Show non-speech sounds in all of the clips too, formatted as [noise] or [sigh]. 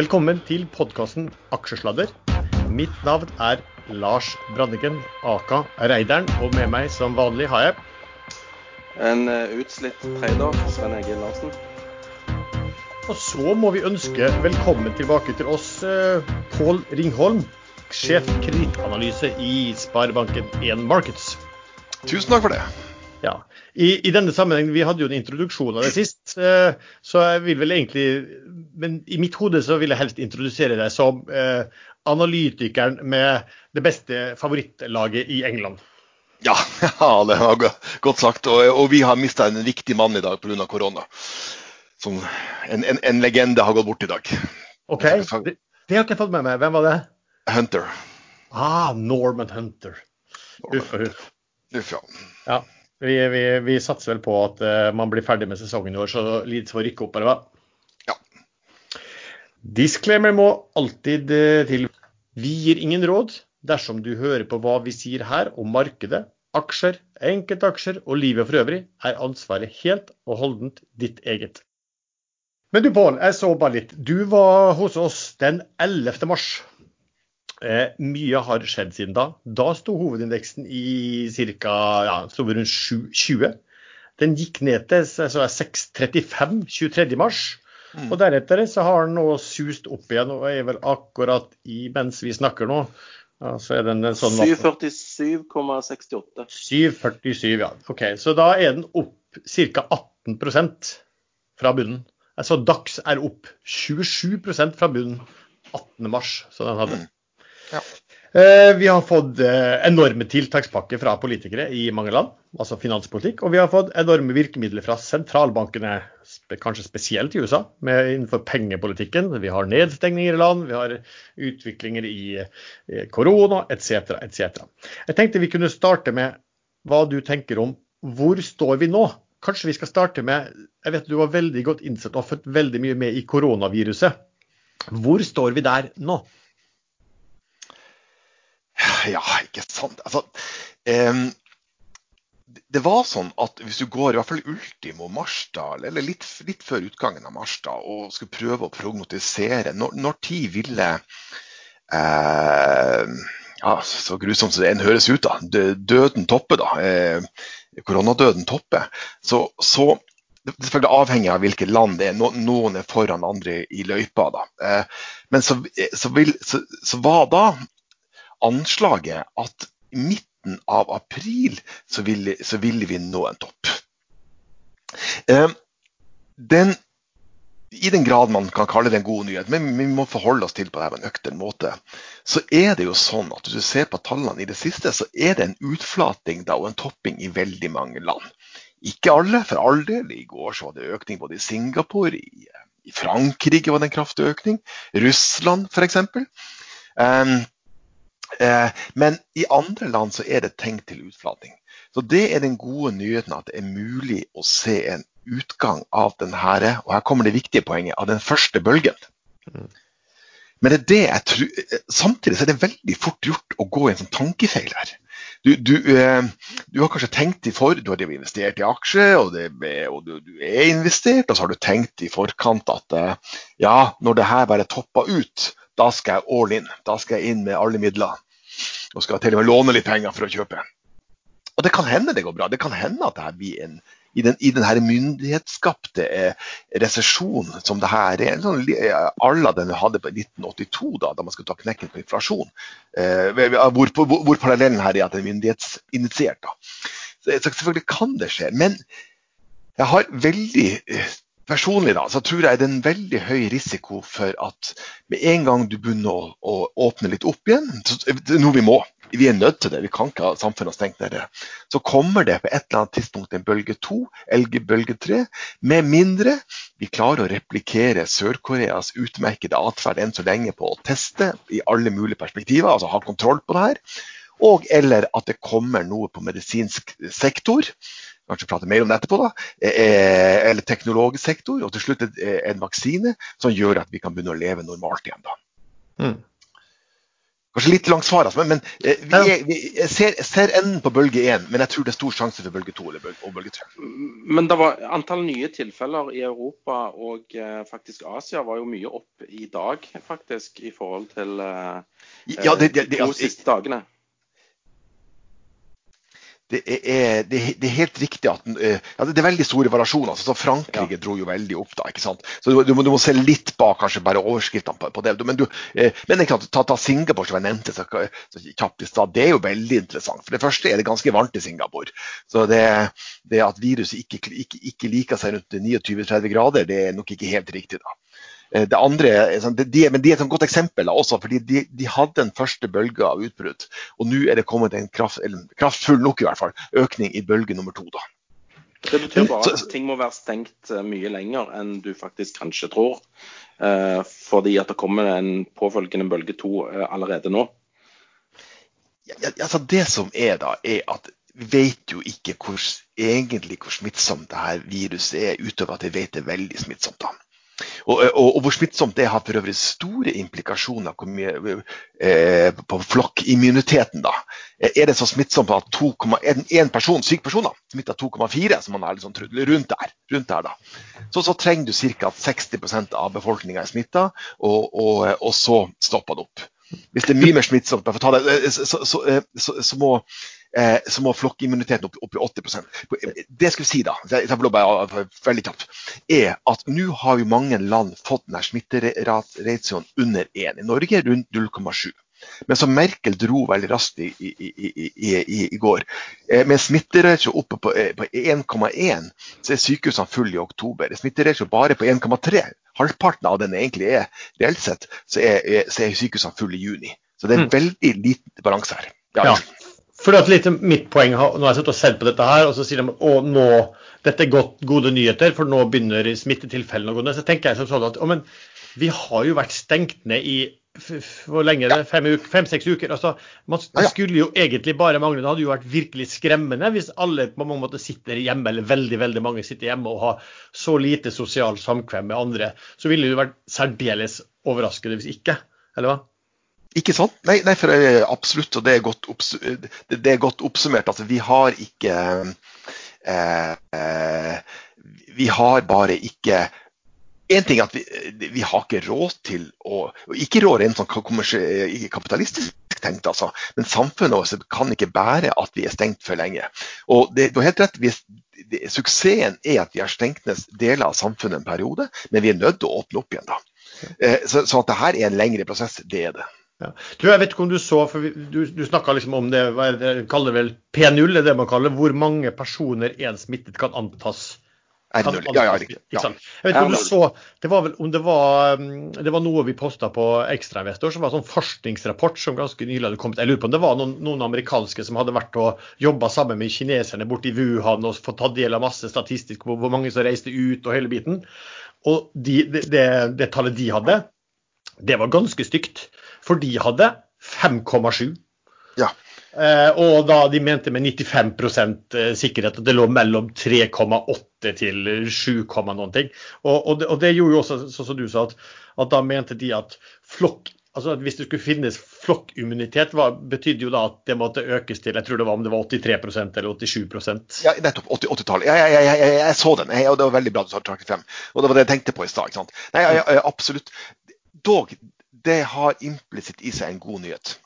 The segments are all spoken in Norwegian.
Velkommen til podkasten Aksjesladder. Mitt navn er Lars Brandeggen, aka Reideren, og med meg som vanlig har jeg En uh, utslitt trader, Sven Egil Larsen. Og så må vi ønske velkommen tilbake til oss, uh, Pål Ringholm, sjef kredittanalyse i Sparebanken1 Markets. Tusen takk for det. Ja. I, I, denne sammenhengen, Vi hadde jo en introduksjon av det sist, uh, så jeg vil vel egentlig Men i mitt hode så vil jeg helst introdusere deg som analytikeren med det beste favorittlaget i England. Ja, [laughs] ja det var godt sagt. Og, og vi har mista en viktig mann i dag pga. korona. Som en, en, en, legende har gått bort i dag. OK. Det, det har ikke jeg fått med meg. Hvem var det? Hunter. Ah, Norman Hunter. Uff og huff. Uff, ja. ja. Vi, vi, vi, satser vel på at uh, man blir ferdig med sesongen i år, så Leeds får rykke opp, eller hva? Ja. Disclaimer må alltid uh, til. Vi gir ingen råd dersom du hører på hva vi sier her om markedet, aksjer, enkeltaksjer og livet for øvrig, er ansvaret helt og holdent ditt eget. Men du Pål, jeg så bare litt. Du var hos oss den 11. mars. Eh, mye har skjedd siden da. Da sto hovedindeksen i ca. Ja, rundt 20. Den gikk ned til 6,35 23. mars. Mm. Og deretter så har den nå sust opp igjen og er vel akkurat i mens vi snakker nå. Ja, så er den sånn 747,68. 747, ja. OK. Så da er den opp ca. 18% fra bunnen. Altså DAX er opp 27% fra bunnen 18.3, så den hadde. Ja. Eh, vi har fått eh, enorme tiltakspakker fra politikere i mange land, altså finanspolitikk. Og vi har fått enorme virkemidler fra sentralbankene, kanskje spesielt i USA, innenfor pengepolitikken. Vi har nedstengninger i land, vi har utviklinger i korona etc. etc. Jeg tenkte vi kunne starte med hva du tenker om hvor står vi nå? Kanskje vi skal starte med Jeg vet du var veldig godt innsett og har fått veldig mye med i koronaviruset. Hvor står vi der nå? Ja, ikke sant. Altså, um, det var sånn at hvis du går i hvert fall ultimo mars, da, eller litt, litt, før utgangen av mars, da, og skulle prøve å prognotisere når, når tid ville uh, ja, Så grusomt som det enn høres ut, da. Døden toppe, da. Uh, koronadøden topper, så, så det er selvfølgelig avhengig av hvilket land det er. Noen er foran andre i løypa. Da. Eh, men så, så, vil, så, var da anslaget at i midten av april så ville, ville vi nå en topp. Eh, den i den grad man kan kalle det en god nyhet, men vi må forholde oss til på en økter måte, så er det jo sånn at hvis du ser på tallene i det siste, så er det en utflating da, og en topping i veldig mange land. Ikke alle, for all del. I går så var det økning både i Singapore, i, i Frankrike var det en kraftig økning, Russland f.eks. Um, eh, men i andre land så er det tegn til utflating. Så Det er den gode nyheten at det er mulig å se en utgang av den her, og her kommer det viktige poenget, av den første bølgen. Mm. Men det er det jeg tror, samtidig så er det veldig fort gjort å gå i en sånn tankefeil her. Du, du, eh, du, har kanskje tenkt i for, du har investert i aksjer, og, det, og du, du, er investert, og så har du tenkt i forkant at eh, ja, når det her bare topper ut, da skal jeg all in. Da skal jeg inn med alle midler. Og skal til og med låne litt penger for å kjøpe. Og det kan hende det går bra. Det kan hende at det blir en i den, i den her myndighetsskapte eh, resesjonen som det her er. Sånn, alla den vi hadde på 1982, da, da man skulle ta knekken på inflasjon. Eh, hvor, hvor, hvor, parallellen her er at den er myndighetsinitiert. Da. Så, selvfølgelig kan det skje. Men jeg har veldig eh, Personlig da, så tror jeg det er en veldig høy risiko for at med en gang du begynner å, å åpne litt opp igjen, noe vi må, vi er nødt til det, vi kan ikke ha samfunnet stengt nede. Så kommer det på et eller annet tidspunkt en bølge to, eller bølge tre, med mindre vi klarer å replikere Sør-Koreas utmerkede atferd enn så lenge på å teste i alle mulige perspektiver, altså ha kontroll på det her. Og eller at det kommer noe på medisinsk sektor, kanskje prate mer om det etterpå, da, eh, eller teknologisk sektor, og til slutt en vaksine som gjør at vi kan begynne å leve normalt igjen. da. Mm. Kanskje litt langt svar, altså, men, men eh, vi, er, vi ser, ser enden på bølge én, men jeg tror det er stor sjanse for bølge to eller bølge, og bølge tre. Men det var antall nye tilfeller i Europa og eh, faktisk Asia var jo mye opp i dag, faktisk, i forhold til eh, Ja, det, det, de to altså, siste dagene. Det, er, det, er- det er helt riktig at eh, ja, det er veldig store variasjoner. Altså, så Frankrike dro jo veldig opp da. ikke sant? Så du, du, må, du må se litt bak kanskje bare overskriftene på, på det. Men, du, eh, men ikke sant, ta, ta Singapore, som jeg nevnte så, så kjapt i stad. Det er jo veldig interessant. For det første er det ganske varmt i Singapore. Så det, det at viruset ikke, ikke, ikke liker seg rundt 29-30 grader, det er nok ikke helt riktig. da. Eh, Det andre, er sånn, de, men de er et godt eksempel også, fordi de, de hadde den første bølge av utbrudd. Og nå er det kommet en kraft, kraftfull nok i hvert fall, økning i bølge nummer to. da. Det betyr bare at ting må være stengt eh, mye lenger enn du faktisk kanskje tror. Eh, fordi at det kommer en påfølgende bølge to eh, allerede nå. Ja, altså det som er da, er at vi vet jo ikke hvor, egentlig hvor smittsomt det her viruset er, utover at vi vet det er veldig smittsomt. da. Og, og, og hvor smittsomt det har for øvrig store implikasjoner eh, på flokkimmuniteten. da. Eh, Er det så smittsomt at 2,1 person, syk personer smitter 2,4, som man har liksom trodd, rundt der, rundt der da. Så, så trenger du ca. 60% av befolkninga er smitta, og, og, og så stopper det opp. Hvis det er mye mer smittsomt, eh, så, så, eh, så, så må eh, så må flokkimmuniteten opp, opp i 80% Det skal vi si da, bare, veldig kjapt, er at nå har jo mange land fått denne smitteratioen under 1. I Norge rundt 0,7. Men som Merkel dro veldig raskt i, i, i, i, i, i går, eh, med smitteratio oppe på, eh, på 1,1, så er sykehusene fulle i oktober. Er Smitteratio bare på 1,3. Halvparten av den egentlig er reelt sett, så er, så er sykehusene fulle i juni. Så det er Mm. veldig liten balanse her. Ja, Ja. For at litt mitt poeng Nå har jeg sittet og sett på dette her, og så sier de at nå, dette er godt, gode nyheter, for nå begynner smittetilfellene å gå ned. Så tenker jeg som sånn at å, men vi har jo vært stengt ned i hvor lenge det? Fem-seks fem, uker. altså Man ja. skulle jo egentlig bare mangle. Det hadde jo vært virkelig skremmende hvis alle på mange måter sitter hjemme, eller veldig veldig mange sitter hjemme og har så lite sosialt samkvem med andre. Så ville det jo vært særdeles overraskende hvis ikke. Eller hva? Ikke sant? Nei, nei for eh, absolutt, og det er godt, det, det er godt oppsummert. Altså, vi har ikke eh, eh, Vi har bare ikke en ting er at vi, vi har ikke råd til å Ikke råd rent sånn kapitalistisk tenkt, altså, men samfunnet vårt kan ikke bære at vi er stengt for lenge. Og det, Du har helt rett. Vi, det, suksessen er at vi har stengt ned deler av samfunnet en periode, men vi er nødt til å åpne opp igjen. da. Eh, så, så at det her er en lengre prosess, det er det. Ja. Du, jeg vet ikke om du så, for du, du snakka liksom om det, hva det kaller det vel P0, er det man kaller hvor mange personer en smittet kan antas. Kan R0. Ja, ja, riktig. Ja. Jeg vet ikke om du så, det var vel om det var, det var noe vi posta på Ekstrainvestor, som var en sånn forskningsrapport som ganske nylig hadde kommet. Jeg lurer på om det var noen, noen amerikanske som hadde vært og jobba sammen med kineserne borte i Wuhan og fått tatt del av masse statistikk på hvor mange som reiste ut og hele biten. Og de, det, det, det tallet de hadde, det var ganske stygt. For de hadde 5,7. Ja. Eh, og da de mente med 95% sikkerhet at det lå mellom 3,8 til 7, noen ting. Og, og, det, og det gjorde jo også, sånn som du sa, at, at da mente de at flokk Altså at Hvis det skulle finnes flokkimmunitet, var- betydde jo da at det måtte økes til jeg tror det var om det var 83% eller 87 Ja, nettopp. 80 80-tallet. Ja, jeg, jeg, jeg, jeg så den, og det var veldig bra du trakk den frem. Og det var det jeg tenkte på i stad. Nei, absolutt. Dog, det har implisitt i seg en god nyhet.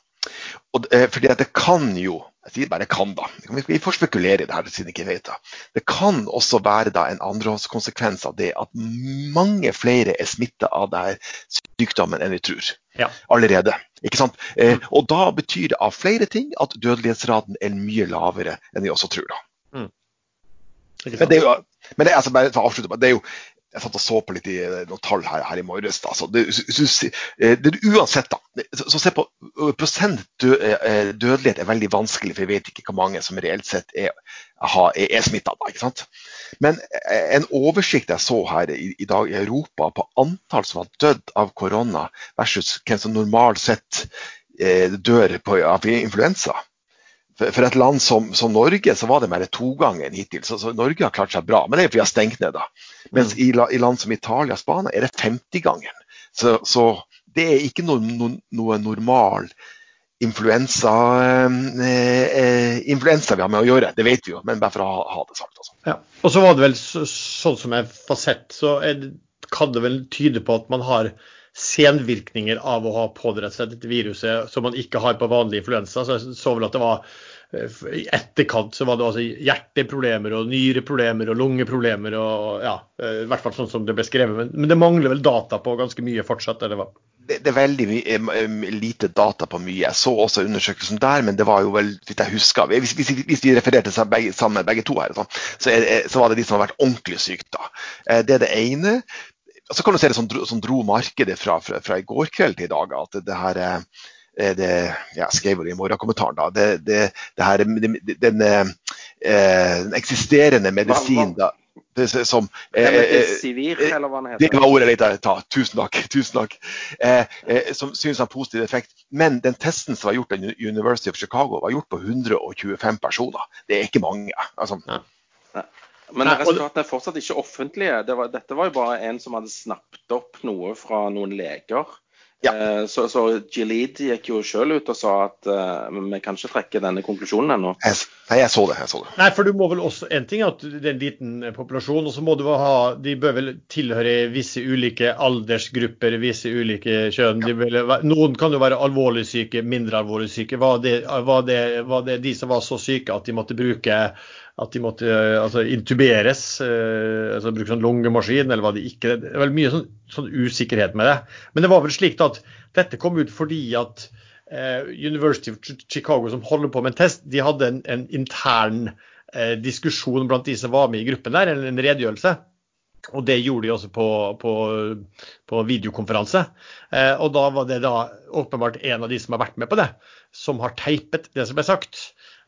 Og, eh, fordi at det kan jo Jeg sier bare kan, da. Vi, vi får spekulere i det her siden jeg ikke vet det. Det kan også være da en andrehåndskonsekvens av det at mange flere er smitta av denne sykdommen enn vi tror. Ja. Allerede. Ikke sant? Eh, og da betyr det av flere ting at dødelighetsraten er mye lavere enn vi også tror. da. Mm. Men det er jo, men det, er altså bare for å avslutte, det er jo jeg satt og så på litt i eh, noen tall her, her i morges. da, det, eh, det, Uansett, da. Så, se på prosent eh, dødelighet er veldig vanskelig, for vi vet ikke hvor mange som reelt sett er, er, er smitta. Men en oversikt jeg så her i, i dag i Europa på antall som har dødd av korona, versus hvem som normalt sett dør på, av influensa. For, et land som, som Norge, så var det mer togangen hittil. Så, så Norge har klart seg bra. Men det er fordi vi har stengt ned, da. Mens i, i land som Italia og Spania er det 50-gangen. Så, så det er ikke noe, no, noe normal influensa, eh, influensa vi har med å gjøre. Det vet vi jo, men bare for å ha, ha det sagt. Også. Ja. Og så var det vel så, sånn som jeg har sett, så det, kan det vel tyde på at man har senvirkninger av å ha pådratt seg dette viruset som man ikke har på vanlig influensa. Så jeg så vel at det var i etterkant så var det altså hjerteproblemer og nyreproblemer og lungeproblemer og ja, i hvert fall sånn som det ble skrevet. Men, men det mangler vel data på ganske mye fortsatt? eller hva? Det, det er veldig lite data på mye. Jeg så også undersøkelsen der, men det var jo vel, hvis jeg husker, hvis, hvis, hvis vi refererte sammen begge to her, så, så, var det de som har vært ordentlig syke. da. Det er det ene så kan du se det som, som dro markedet fra, fra, fra, i går kveld til i dag. at det her det, Jeg skrev det i morgenkommentaren. da, det, det, det her, den, den, eh, den eksisterende medisin da, det, som, eh, Remdesivir, eller hva det heter. Det var ordet jeg lette etter. Tusen takk. [laughs] tusen takk. Eh, eh, som synes har positiv effekt. Men den testen som var gjort av University of Chicago, var gjort på 125 personer. Det er ikke mange. Altså. Ja. Men resultatene er fortsatt ikke offentlige. Det var, dette var jo bare en som hadde snappet opp noe fra noen leger. Ja. Eh, så, så Gilead gikk jo sjøl ut og sa at uh, vi kan ikke trekke denne konklusjonen ennå. Nei, jeg så det. jeg så det. Nei, for du må vel også, En ting er at det er en liten populasjon, og så må du ha De bør vel tilhøre visse ulike aldersgrupper, visse ulike kjønn. Ja. Vil, noen kan jo være alvorlig syke, mindre alvorlig syke. Var det, var, det, var det de som var så syke at de måtte bruke at de måtte eh, altså, intuberes, eh, altså bruke sånn lungemaskin, eller hva de ikke Det er vel mye sånn, sånn, usikkerhet med det. Men det var vel slik at dette kom ut fordi at eh, University of Chicago, som holder på med en test, de hadde en, en intern eh, diskusjon blant de som var med i gruppen der, en, en redegjørelse. Og det gjorde de også på, på, på videokonferanse. Eh, og da var det da åpenbart en av de som har vært med på det, som har teipet det som ble sagt.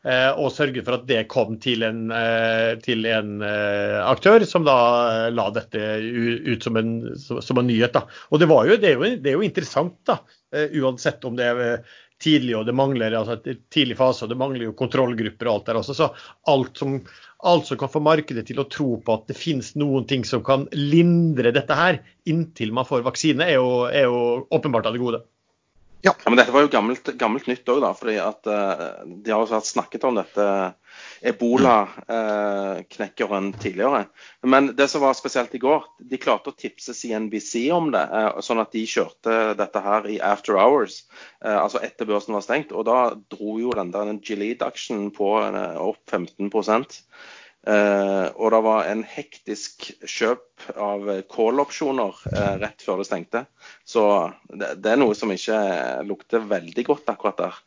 Eh, og sørget for at det kom til en, eh, til en eh, aktør som da la dette ut som en, som en nyhet. Da. Og det, jo, det, er jo, det, er jo, interessant, da, uansett om det er tidlig og det mangler altså tidlig fase og det mangler jo kontrollgrupper og alt der også. Så alt som, alt som kan få markedet til å tro på at det finnes noen ting som kan lindre dette her inntil man får vaksine, er jo, er jo åpenbart av det gode. Ja. ja. men Dette var jo gammelt, gammelt nytt òg, fordi at uh, de har også snakket om dette ebolaknekkeren uh, tidligere. Men det som var spesielt i går, de klarte å tipse CNBC om det. Uh, sånn at de kjørte dette her i after hours, altså etter børsen var stengt. Og da dro jo den der Gilead-aksjen på opp 15 Uh, og det var en hektisk kjøp av call-opsjoner uh, rett før det stengte. Så det, det, er noe som ikke lukter veldig godt akkurat der.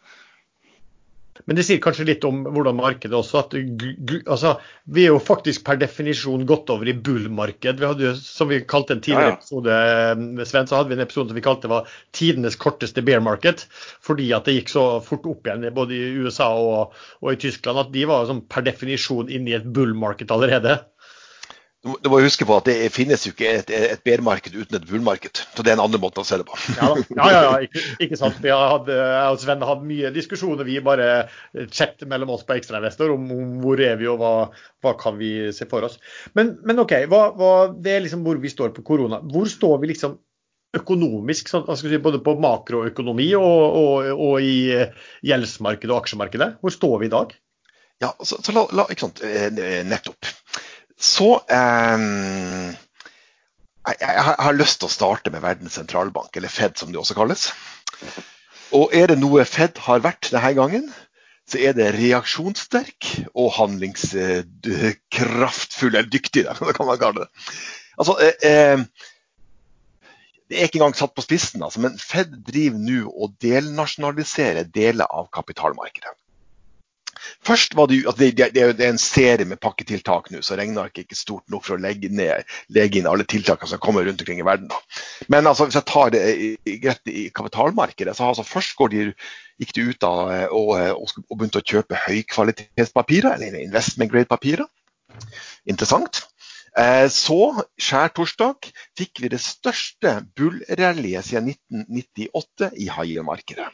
Men det sier kanskje litt om hvordan markedet også at altså, Vi er jo faktisk per definisjon gått over i bull-marked. Vi hadde jo, Som vi kalte en tidligere episode, eh, Sven, så hadde vi en episode som vi kalte var tidenes korteste bear market. Fordi at det gikk så fort opp igjen både i USA og, og i Tyskland at de var sånn, per definisjon inne i et bull-marked allerede. Du må huske på at det finnes jo ikke et, et bærmarked uten et bullmarked. Så det er en annen måte å se det på. Ja, ja, ja, ja ikke, ikke, sant. Vi har hatt, jeg og Sven har hatt mye diskusjoner. Vi bare chatter mellom oss på Ekstrainvestor om, om, hvor er vi og hva, hva kan vi se for oss. Men, men OK, hva, hva, det er liksom hvor vi står på korona. Hvor står vi liksom økonomisk, sånn, si, både på makroøkonomi og, og, og, i gjeldsmarkedet og aksjemarkedet? Hvor står vi i dag? Ja, så, så la, la, ikke sant, eh, Nettopp. Så eh, jeg, har lyst til å starte med Verdens sentralbank, eller Fed som det også kalles. Og er det noe Fed har vært denne gangen, så er det reaksjonssterk og handlingskraftfull, eller dyktig, det [laughs] kan man kalle det. Altså, eh, eh, det er ikke engang satt på spissen, altså, men Fed driver nå og delnasjonaliserer deler av kapitalmarkedet. Først var det, altså det, det, det, er en serie med pakketiltak nå, så Regnark er ikke stort nok for å legge, ned, legge inn alle tiltakene som kommer rundt omkring i verden. Da. Men altså, hvis jeg tar det greit i kapitalmarkedet, så altså, først de, gikk de ut av eh, og, eh, og, og begynte å kjøpe høykvalitetspapirer, eller investment grade-papirer. Interessant. Eh, så, skjærtorsdag, fikk vi det største bullrallyet siden 1998 i high yield-markedet.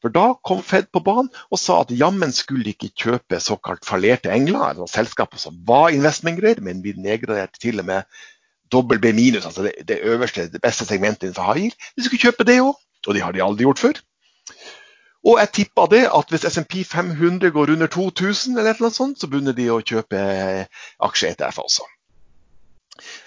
For da kom Fed på banen og sa at jammen skulle ikke kjøpe såkalt fallerte engler, altså selskaper som var investmentgreier, men vi nedgraderte til og med dobbel B minus, altså det, det, øverste, det beste segmentet innenfor high yield. De skulle kjøpe det òg, og det har de aldri gjort før. Og jeg tippa det at hvis SMP 500 går under 2000, eller noe sånt, så begynner de å kjøpe aksje-ETF også.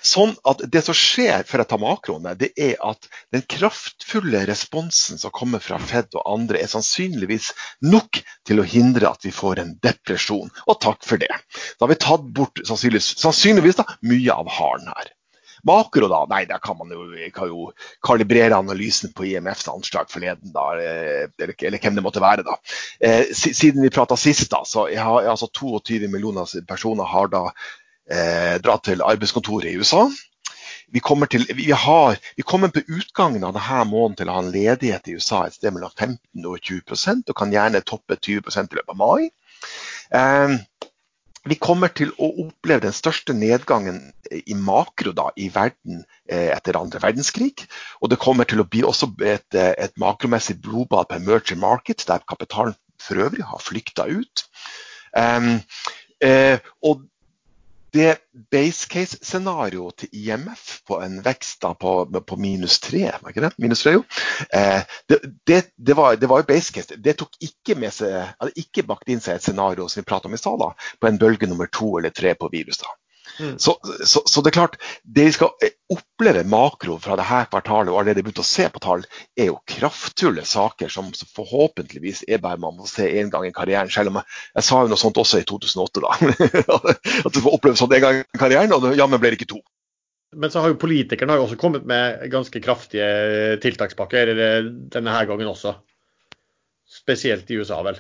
Sånn at Det som skjer for å ta makroene, det er at den kraftfulle responsen som kommer fra Fed og andre, er sannsynligvis nok til å hindre at vi får en depresjon. Og takk for det. Da har vi tatt bort sannsynligvis, sannsynligvis da, mye av haren her. Makro, da? Nei, der kan man jo, kan jo kalibrere analysen på IMFs anslag forleden, da, eller, eller, hvem det måtte være. da. Eh, siden vi prata sist, da, så har altså 22 millioner personer har da eh, dra til arbeidskontoret i USA. Vi kommer, til, vi, har, vi kommer på utgangen av denne måneden til å ha en ledighet i USA et sted mellom 15 og 20% og kan gjerne toppe 20% i løpet av mai. Eh, vi kommer til å oppleve den største nedgangen i makro da, i verden eh, etter andre verdenskrig. Og det kommer til å bli også et, et makromessig blodbad på emerging market, der kapitalen for øvrig har flykta ut. Um, eh, og det base case-scenarioet til IMF på en vekst da på, på minus 3, var ikke det? Minus 3 jo. Eh, det, det, det, var, jo base case. Det tok ikke med seg, hadde ikke bakt inn seg et scenario som vi pratet om i stad, på en bølge nummer to eller tre på virus. da. Mm. Så, så, så, det er klart, det vi skal oppleve makro fra dette kvartalet, og allerede begynt å se på tall, er jo kraftfulle saker som forhåpentligvis er bare man må se en gang i karrieren. Selv om jeg, jeg sa jo noe sånt også i 2008, da. [laughs] At du får oppleve sånt en gang i karrieren, og jammen ble det ikke to. Men så har jo politikerne også kommet med ganske kraftige tiltakspakker denne her gangen også. Spesielt i USA, vel.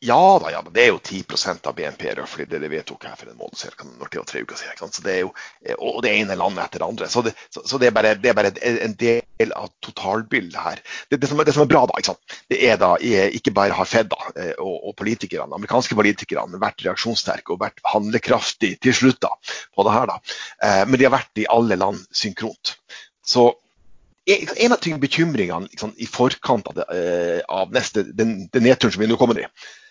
Ja da, ja, men det er jo 10% av BNP røftlig, det, det vedtok her for en måned siden. når det tre uker siden, så det er jo, Og det ene landet etter det andre. Så det, så, så det, er, bare, det er, bare, en del av totalbildet her. Det, som, som, er bra, da, det er da ikke bare har Fed da, eh, og, og politikerne, amerikanske politikerne vært reaksjonssterke og vært handlekraftige til slutt da, på det her. da, eh, Men de har vært i alle land synkront. Så en av bekymringene liksom, i forkant av, det, av neste, den, den nedturen som vi nå kommer i,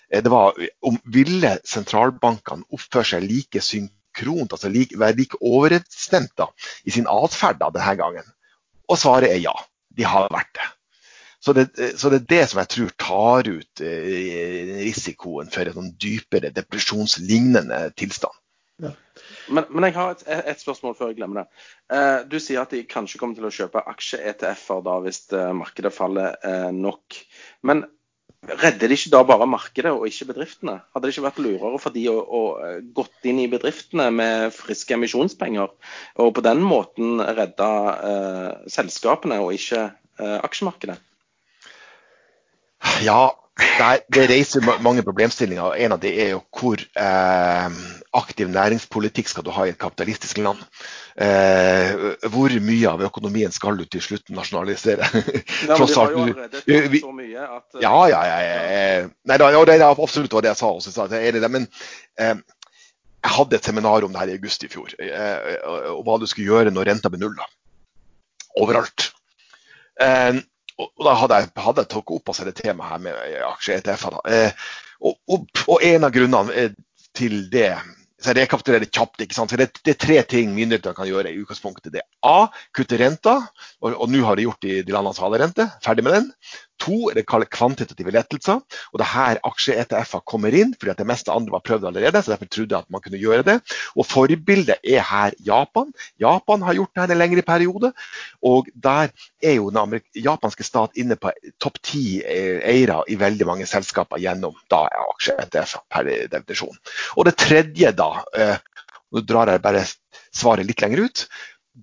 det var om ville sentralbankene oppføre seg like synkront, altså like, være like overstemt i sin atferd denne gangen. Og svaret er ja. De har vært det. Så det, så det er det som jeg tror tar ut risikoen for en sånn dypere depresjonslignende tilstand. Ja. Men, men, jeg har et, et, spørsmål før jeg glemmer det. Eh, du sier at de kanskje kommer til å kjøpe aksje-ETF-er da hvis eh, markedet faller eh, nok. Men redder de ikke da bare markedet og ikke bedriftene? Hadde det ikke vært lurere for de å, å eh, gått inn i bedriftene med friske emisjonspenger, og på den måten redde eh, selskapene og ikke eh, aksjemarkedet? Ja, Nei, det reiser mange problemstillinger. En av det er jo hvor eh, aktiv næringspolitikk skal du ha i et kapitalistisk land. Eh, hvor mye av økonomien skal du til slutt nasjonalisere? Ja, [laughs] har jo allerede tatt så mye at eh, Ja, ja, ja. ja. Nei, da, ja, det er absolutt det jeg sa også. Jeg er det, men eh, jeg hadde et seminar om det her i august i fjor, eh, og hva du skulle gjøre når renta blir null. Da. Overalt. Eh, og da hadde jeg, hadde jeg tatt opp altså det temaet her med aksje-ETF-er. Eh, og, og, og, en av grunnene eh, til det så jeg rekapitulerer kjapt. ikke sant? For det, det, er tre ting myndighetene kan gjøre i utgangspunktet. Det er A. Kutte renta, og, og nå har de gjort i de landene som hadde rente. Ferdig med den. To er det kallet kvantitative lettelser. og det er her aksje-ETF-er kommer inn, fordi at det meste andre var prøvd allerede. så Derfor trodde jeg at man kunne gjøre det. Og Forbildet er her Japan. Japan har gjort det her en lengre periode. og Der er jo den japanske stat inne på topp ti eh, eiere i veldig mange selskaper gjennom da aksje-ETF per definisjon. Og det tredje, da, eh, nå drar jeg bare svaret litt lenger ut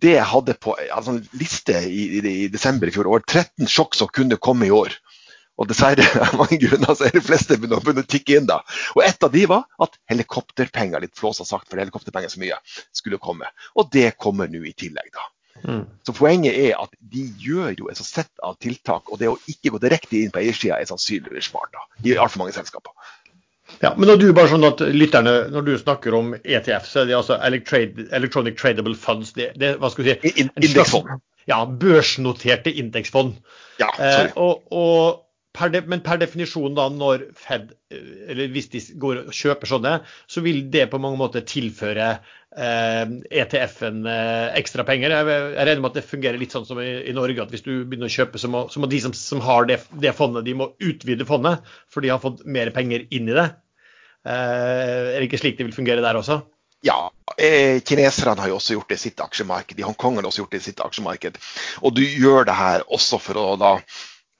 det hadde på altså, en liste i, i, i, desember i fjor, over 13 sjokk som kunne komme i år. Og dessverre [laughs] av mange grunner så er de fleste begynner å tikke inn da. Og et av de var at helikopterpenger, litt flåsa sagt, for helikopterpenger så mye, skulle komme. Og det kommer nå i tillegg, da. Mm. Så poenget er at de gjør jo et sett av tiltak, og det å ikke gå direkte inn på eiersida er sannsynligvis smart da, i altfor mange selskaper. Ja, men når du bare sånn at lytterne, når du snakker om ETF, så er det altså Electronic Tradable Funds. Det, det hva skal vi si? Indeksfond. Ja, børsnoterte indeksfond. Ja, sorry. Eh, og, og, per de, men per definisjon, da, når Fed, eller hvis de går og kjøper sånne, så vil det på mange måter tilføre eh, ETF-en eh, ekstra penger. Jeg, jeg regner med at det fungerer litt sånn som i, i Norge, at hvis du begynner å kjøpe, så må, så må de som, som har det, det, fondet, de må utvide fondet, for de har fått mer penger inn i det. Eh, er det ikke slik det vil fungere der også? Ja, eh, kineserne har jo også gjort det i sitt aksjemarked. I Hongkong har også gjort det i sitt aksjemarked. Og du gjør det her også for å da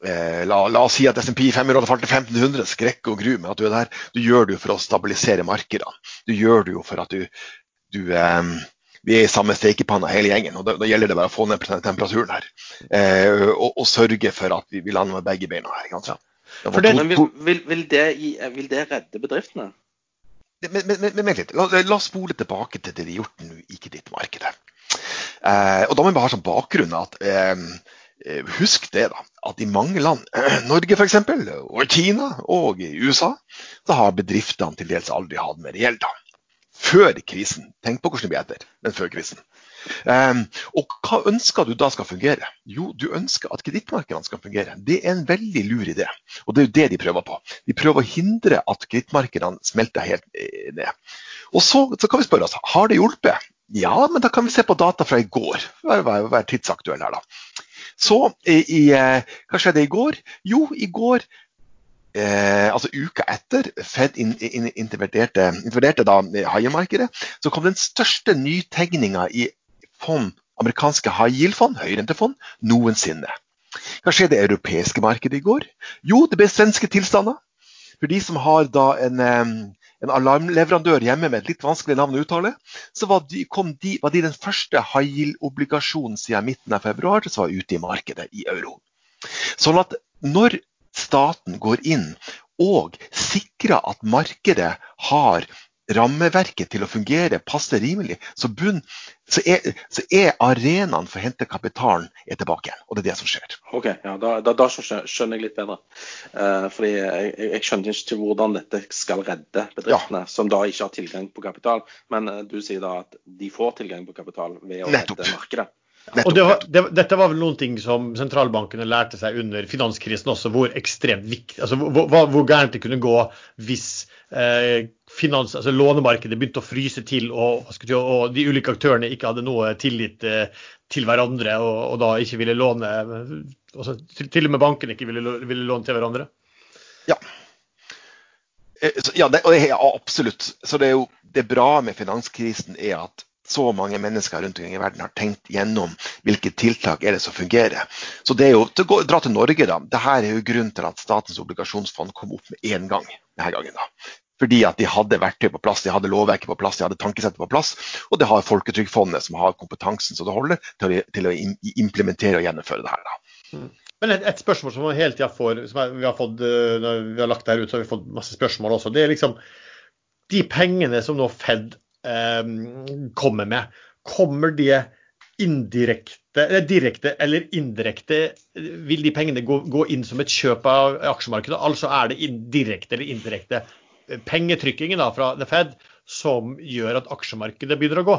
eh, la, la, oss si at SMP 500 hadde falt til 1500, skrekk og gru, men at du er der. Du gjør det jo for å stabilisere markedene. Du gjør det jo for at du, du eh, vi er i samme stekepanna hele gjengen, og da, da, gjelder det bare å få ned temperaturen her. Eh, og, og, sørge for at vi, vi lander med begge beina her. Ja. Det, men vil, vil, vil, det, vil det redde bedriftene? Men, men, men, litt. La, la, oss spole tilbake til det de har gjort nå i kredittmarkedet. Eh, og da må vi bare ha som bakgrunn at eh, husk det da, at i mange land, eh, [clears throat] Norge f.eks., og Kina og i USA, så har bedriftene til dels aldri hatt mer gjeld. da. Før krisen. Tenk på hvordan det blir etter, men før krisen. Um, og hva ønsker du da skal fungere? Jo, du ønsker at kredittmarkedene skal fungere. Det er en veldig lur idé, og det er jo det de prøver på. De prøver å hindre at kredittmarkedene smelter helt eh, ned. Og så, så, kan vi spørre oss, har det hjulpet? Ja, men da kan vi se på data fra i går. Vær, vær tidsaktuell her, da. Så i, eh, hva skjedde i går? Jo, i går Eh, altså uka etter Fed in, in, da high så kom den største nytegninga i fond, amerikanske high yield-fond, høyrentefond, noensinne. Hva skjedde i det europeiske markedet i går? Jo, det ble svenske tilstander. For de som har da en, en alarmleverandør hjemme med et litt vanskelig navn å uttale, så var de, de, var de den første high yield-obligasjonen siden midten av februar som var ute i markedet i euro. Sånn at når staten går inn og sikrer at markedet har rammeverket til å fungere passe rimelig, så, bunn, så, er, så er arenaen for å hente kapitalen er tilbake igjen. Og det er det som skjer. Ok, ja, Da, da, da skjønner jeg litt bedre. Uh, fordi jeg, jeg, skjønner ikke til hvordan dette skal redde bedriftene ja. som da ikke har tilgang på kapital. Men uh, du sier da at de får tilgang på kapital ved å Nettopp. redde markedet. Og det var, det, dette var vel noen ting som sentralbankene lærte seg under finanskrisen også, hvor ekstremt viktig, altså hvor, hvor, gærent det kunne gå hvis eh, finans, altså lånemarkedet begynte å fryse til og, og, de ulike aktørene ikke hadde noe tillit eh, til hverandre og, og, da ikke ville låne også, til, til, og med bankene ikke ville, ville låne til hverandre. Ja. Eh, ja, det, ja, absolutt. Så det er jo det bra med finanskrisen er at så mange mennesker rundt omkring i verden har tenkt gjennom hvilke tiltak er det som fungerer. Så det er jo, til å dra til Norge, da. Dette er jo grunnen til at Statens obligasjonsfond kom opp med én gang. denne gangen da. Fordi at de hadde verktøy på plass, de hadde lovverket på plass, de hadde tankesettet på plass. Og det har Folketrygdfondet, som har kompetansen som det holder, til å, til å implementere og gjennomføre det her. da. Mm. Men et, et, spørsmål som vi hele tida får, som vi har fått, eh, når vi har lagt det her ut, så har vi fått masse spørsmål også. Det er liksom de pengene som nå Fed kommer med. Kommer det indirekte, direkte eller indirekte, vil de pengene gå, gå, inn som et kjøp av aksjemarkedet? Altså er det direkte eller indirekte pengetrykkingen da, fra The Fed som gjør at aksjemarkedet begynner å gå?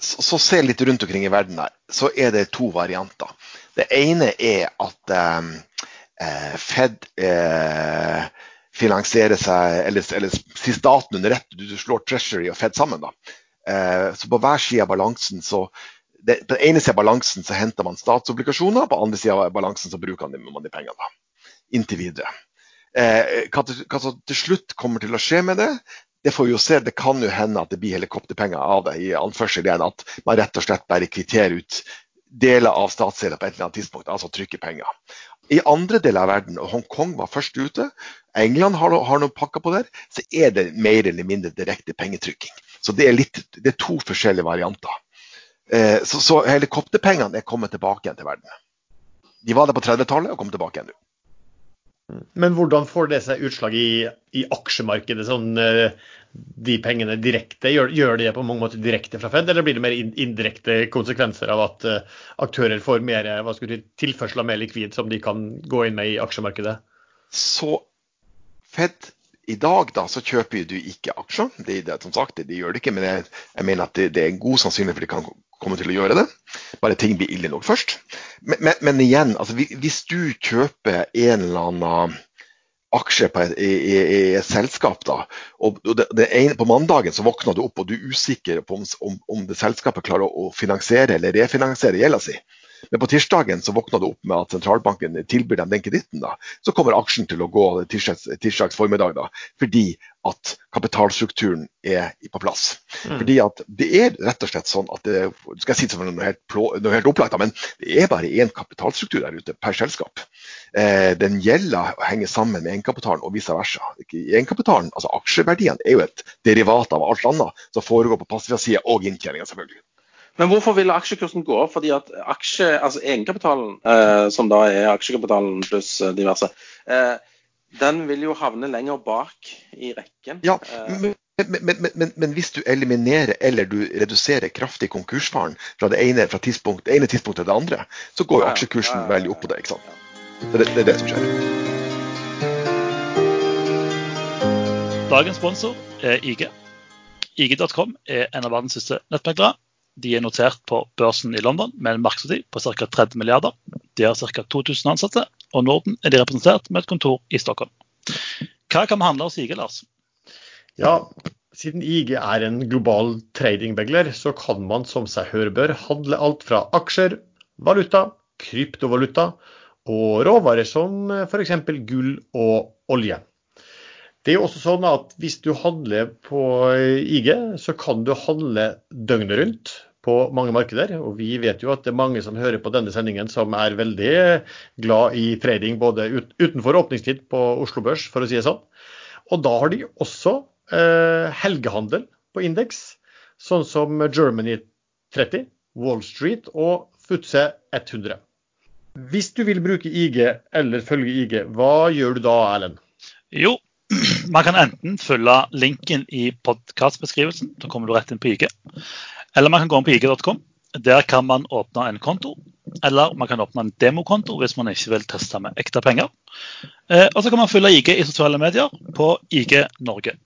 Så, så se litt rundt omkring i verden her, så er det to varianter. Det ene er at eh, eh Fed eh, finansiere seg, eller, eller si staten under ett, du slår Treasury og Fed sammen. da. Eh, så på hver side av balansen så det, På den ene siden av balansen så henter man statsobligasjoner, på den andre siden av balansen så bruker man de pengene. da, Inntil videre. Eh, hva, som til slutt kommer til å skje med det, det får vi jo se. Det kan jo hende at det blir helikopterpenger av det. i anførsel igjen At man rett og slett bare kvitterer ut deler av statsgjelda på et eller annet tidspunkt, altså trykker penger. I andre deler av verden, og Hongkong var først ute, England har, har noen pakker på der, så er det mer eller mindre direkte pengetrykking. Så det er, litt, det er to forskjellige varianter. Eh, så, så, helikopterpengene er kommet tilbake igjen til verden. De var der på 30-tallet og kom tilbake igjen nå. Men hvordan får det seg utslag i, i aksjemarkedet? Sånn, eh, de pengene direkte, gjør, gjør, de det på mange måter direkte fra Fed, eller blir det mer indirekte konsekvenser av at uh, aktører får mer skal si, tilførsel av mer likvid som de kan gå inn med i aksjemarkedet? Så Fed i dag da, så kjøper du ikke aksjer. Det, det, som sagt, det, de gjør det ikke, men jeg, jeg mener at det, det, er en god sannsynlighet for de kan komme til å gjøre det. Bare ting blir ille nok først. Men, men, men igjen, altså, hvis du kjøper en eller annen aksje et, i, i, et selskap, da, og det, det ene, på mandagen så våkner du opp og du er usikker på om, om, om det selskapet klarer å finansiere eller refinansiere gjelda si. Men på tirsdagen så våkna du opp med at sentralbanken tilbyr dem den kreditten. Så kommer aksjen til å gå tirsdags, tirsdags formiddag, da, fordi at kapitalstrukturen er på plass. Mm. Fordi at Det er rett og slett sånn at det, skal jeg si det noe helt, noe helt opplagt, men det er bare én kapitalstruktur der ute per selskap. Eh, den gjelder å henge sammen med egenkapitalen og vice versa. Egenkapitalen, altså Aksjeverdiene er jo et derivat av alt annet som foregår på passivsida og inntjeninga, selvfølgelig. Men hvorfor vil aksjekursen gå opp? Fordi at aksje, altså egenkapitalen, eh, som da er aksjekapitalen pluss eh, diverse, eh, den vil jo havne lenger bak i rekken. Ja, eh, men, men, men, men, hvis du eliminerer eller du reduserer kraftig konkursfaren fra det ene, fra tidspunkt, det ene tidspunktet til det andre, så går jo aksjekursen ja, ja, ja, veldig opp på det. ikke sant? Det, det, det er det som skjer. Dagens sponsor er IG. IG.com er en av verdens største nettmeglere. De er notert på børsen i London med en markedsverdi på ca. 30 milliarder. De har ca. 2000 ansatte, og Norden er de representert med et kontor i Stockholm. Hva kan vi handle hos IG, Lars? Ja, siden IG er en global tradingbegler, så kan man som seg hør bør handle alt fra aksjer, valuta, kryptovaluta og råvarer som f.eks. gull og olje. Det er jo også sånn at Hvis du handler på IG, så kan du handle døgnet rundt på mange markeder. Og vi vet jo at det er mange som hører på denne sendingen som er veldig glad i trading både utenfor åpningstid på Oslo Børs, for å si det sånn. Og da har de også eh, helgehandel på indeks, sånn som Germany 30, Wall Street og Futse 100. Hvis du vil bruke IG eller følge IG, hva gjør du da, Erlend? Jo, [clears throat] man kan enten følge linken i podkastbeskrivelsen, da kommer du rett inn på IG. Eller man kan gå inn på ig.com. Der kan man åpne en konto. Eller man kan åpne en demokonto hvis man ikke vil teste med ekte penger. Eh, og så kan man følge IG i sosiale medier på IG Norge.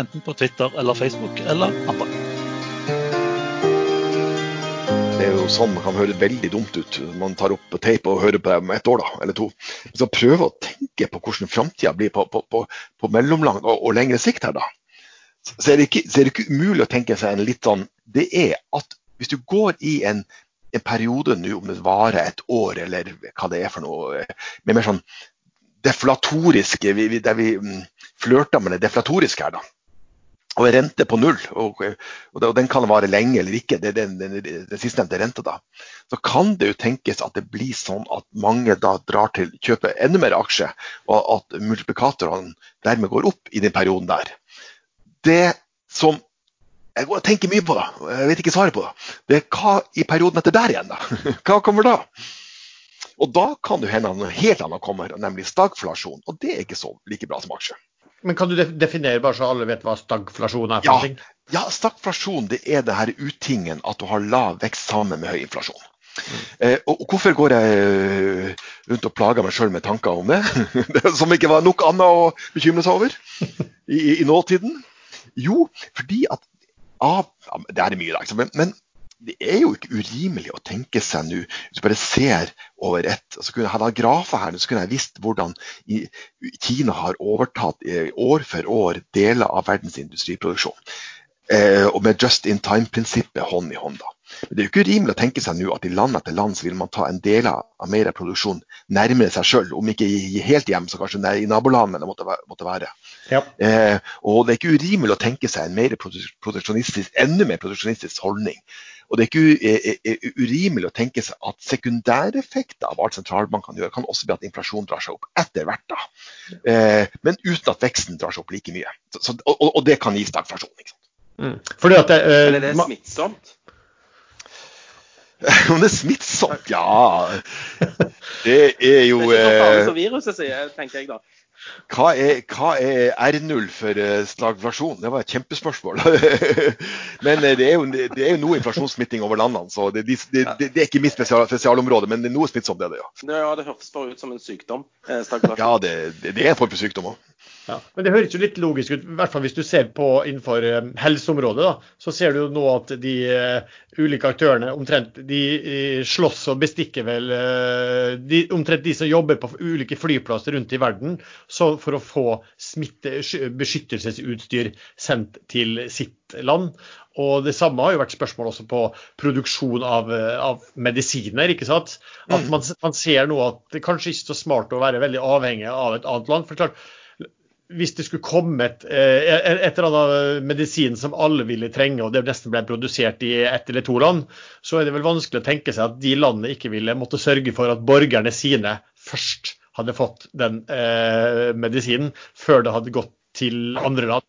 Enten på Twitter eller Facebook eller andre. Det er jo sånn man kan høre veldig dumt ut. Man tar opp tape og hører på det om ett år da, eller to. Så prøve å tenke på hvordan framtida blir på, på, på, på mellomlang og, og, lengre sikt her, da. Så er, det ikke, så er det ikke umulig å tenke seg en litt sånn Det er at hvis du går i en, en periode nå, om det varer et år eller hva det er for noe, med mer sånn deflatoriske, der vi mm, flørter med det deflatoriske her, da og en rente på null, og, og, den kan vare lenge eller ikke, det er den, den, den sistnevnte renta, da, så kan det jo tenkes at det blir sånn at mange da drar til å kjøpe enda mer aksjer, og at multiplikatorene dermed går opp i den perioden der. Det som jeg går og tenker mye på, det, jeg vet ikke svaret på det, det er hva i perioden etter der igjen, da? [laughs] Hva kommer da? Og da kan det hende noe helt annet kommer, nemlig stagflasjon. Og det er ikke så like bra som aksje. Men kan du definere, bare så alle vet hva stagflasjon er? for ja, ja, stagflasjon det er det her utingen at du har lav vekst sammen med høy inflasjon. Mm. Eh, og Hvorfor går jeg eh, rundt og plager meg sjøl med tanker om [laughs] det? Som ikke var nok annet å bekymre seg over i, i nåtiden? Jo, fordi at ah, Det er mye, da, men, men det er jo ikke urimelig å tenke seg nå, hvis du bare ser over ett så kunne jeg hatt grafer her, så kunne jeg visst hvordan Kina har overtatt eh, år for år deler av verdens industriproduksjon. Eh, og med just in time-prinsippet hånd i hånd. da. Men Det er jo ikke urimelig å tenke seg nå at i land etter land så vil man ta en del av mer produksjon nærmere seg sjøl, om ikke helt hjem, så kanskje i nabolandene det måtte, måtte være. Ja. Eh, og det er ikke urimelig å tenke seg en mer produksjonistisk, enda mer produksjonistisk holdning og Det er ikke urimelig å tenke seg at sekundæreffekter av alt sentralbankene gjør, kan også bli at inflasjonen drar seg opp etter hvert. da. Eh, men uten at veksten drar seg opp like mye. Så, og, og, det kan gi stagflasjon. Mm. Fordi at det, eh, det er smittsomt? [laughs] Om det er smittsomt? Ja. [laughs] Det er jo Det er ikke så farlig som viruset sier, tenker jeg da. Hva er, hva er R0 for uh, stagflasjon? Det var et kjempespørsmål. [laughs] men uh, det, er jo, det, er jo, noe inflasjonssmitting over landene, så det, det, det er ikke mitt spesial, spesialområde. Men det er noe smittsomt, det er det, ja. Ja, det hørtes bare ut som en sykdom. Stagflasjon. ja, det, er en form for sykdom òg. Ja, men Det høres jo litt logisk ut, i hvert fall hvis du ser på innenfor eh, helseområdet. da, Så ser du jo nå at de uh, ulike aktørene omtrent de uh, slåss og bestikker vel uh, de, omtrent de som jobber på ulike flyplasser rundt i verden for å få smitte, beskyttelsesutstyr sendt til sitt land. Og Det samme har jo vært spørsmål også på produksjon av, av medisiner. ikke sant? At mm. man, man, ser nå at det kanskje ikke er så smart å være veldig avhengig av et annet land. for klart hvis det skulle komme et, eh, et, eller annet medisin som alle ville trenge, og det nesten ble produsert i ett eller to land, så er det vel vanskelig å tenke seg at de landene ikke ville måtte sørge for at borgerne sine først hadde fått den eh, medisinen, før det hadde gått til andre land.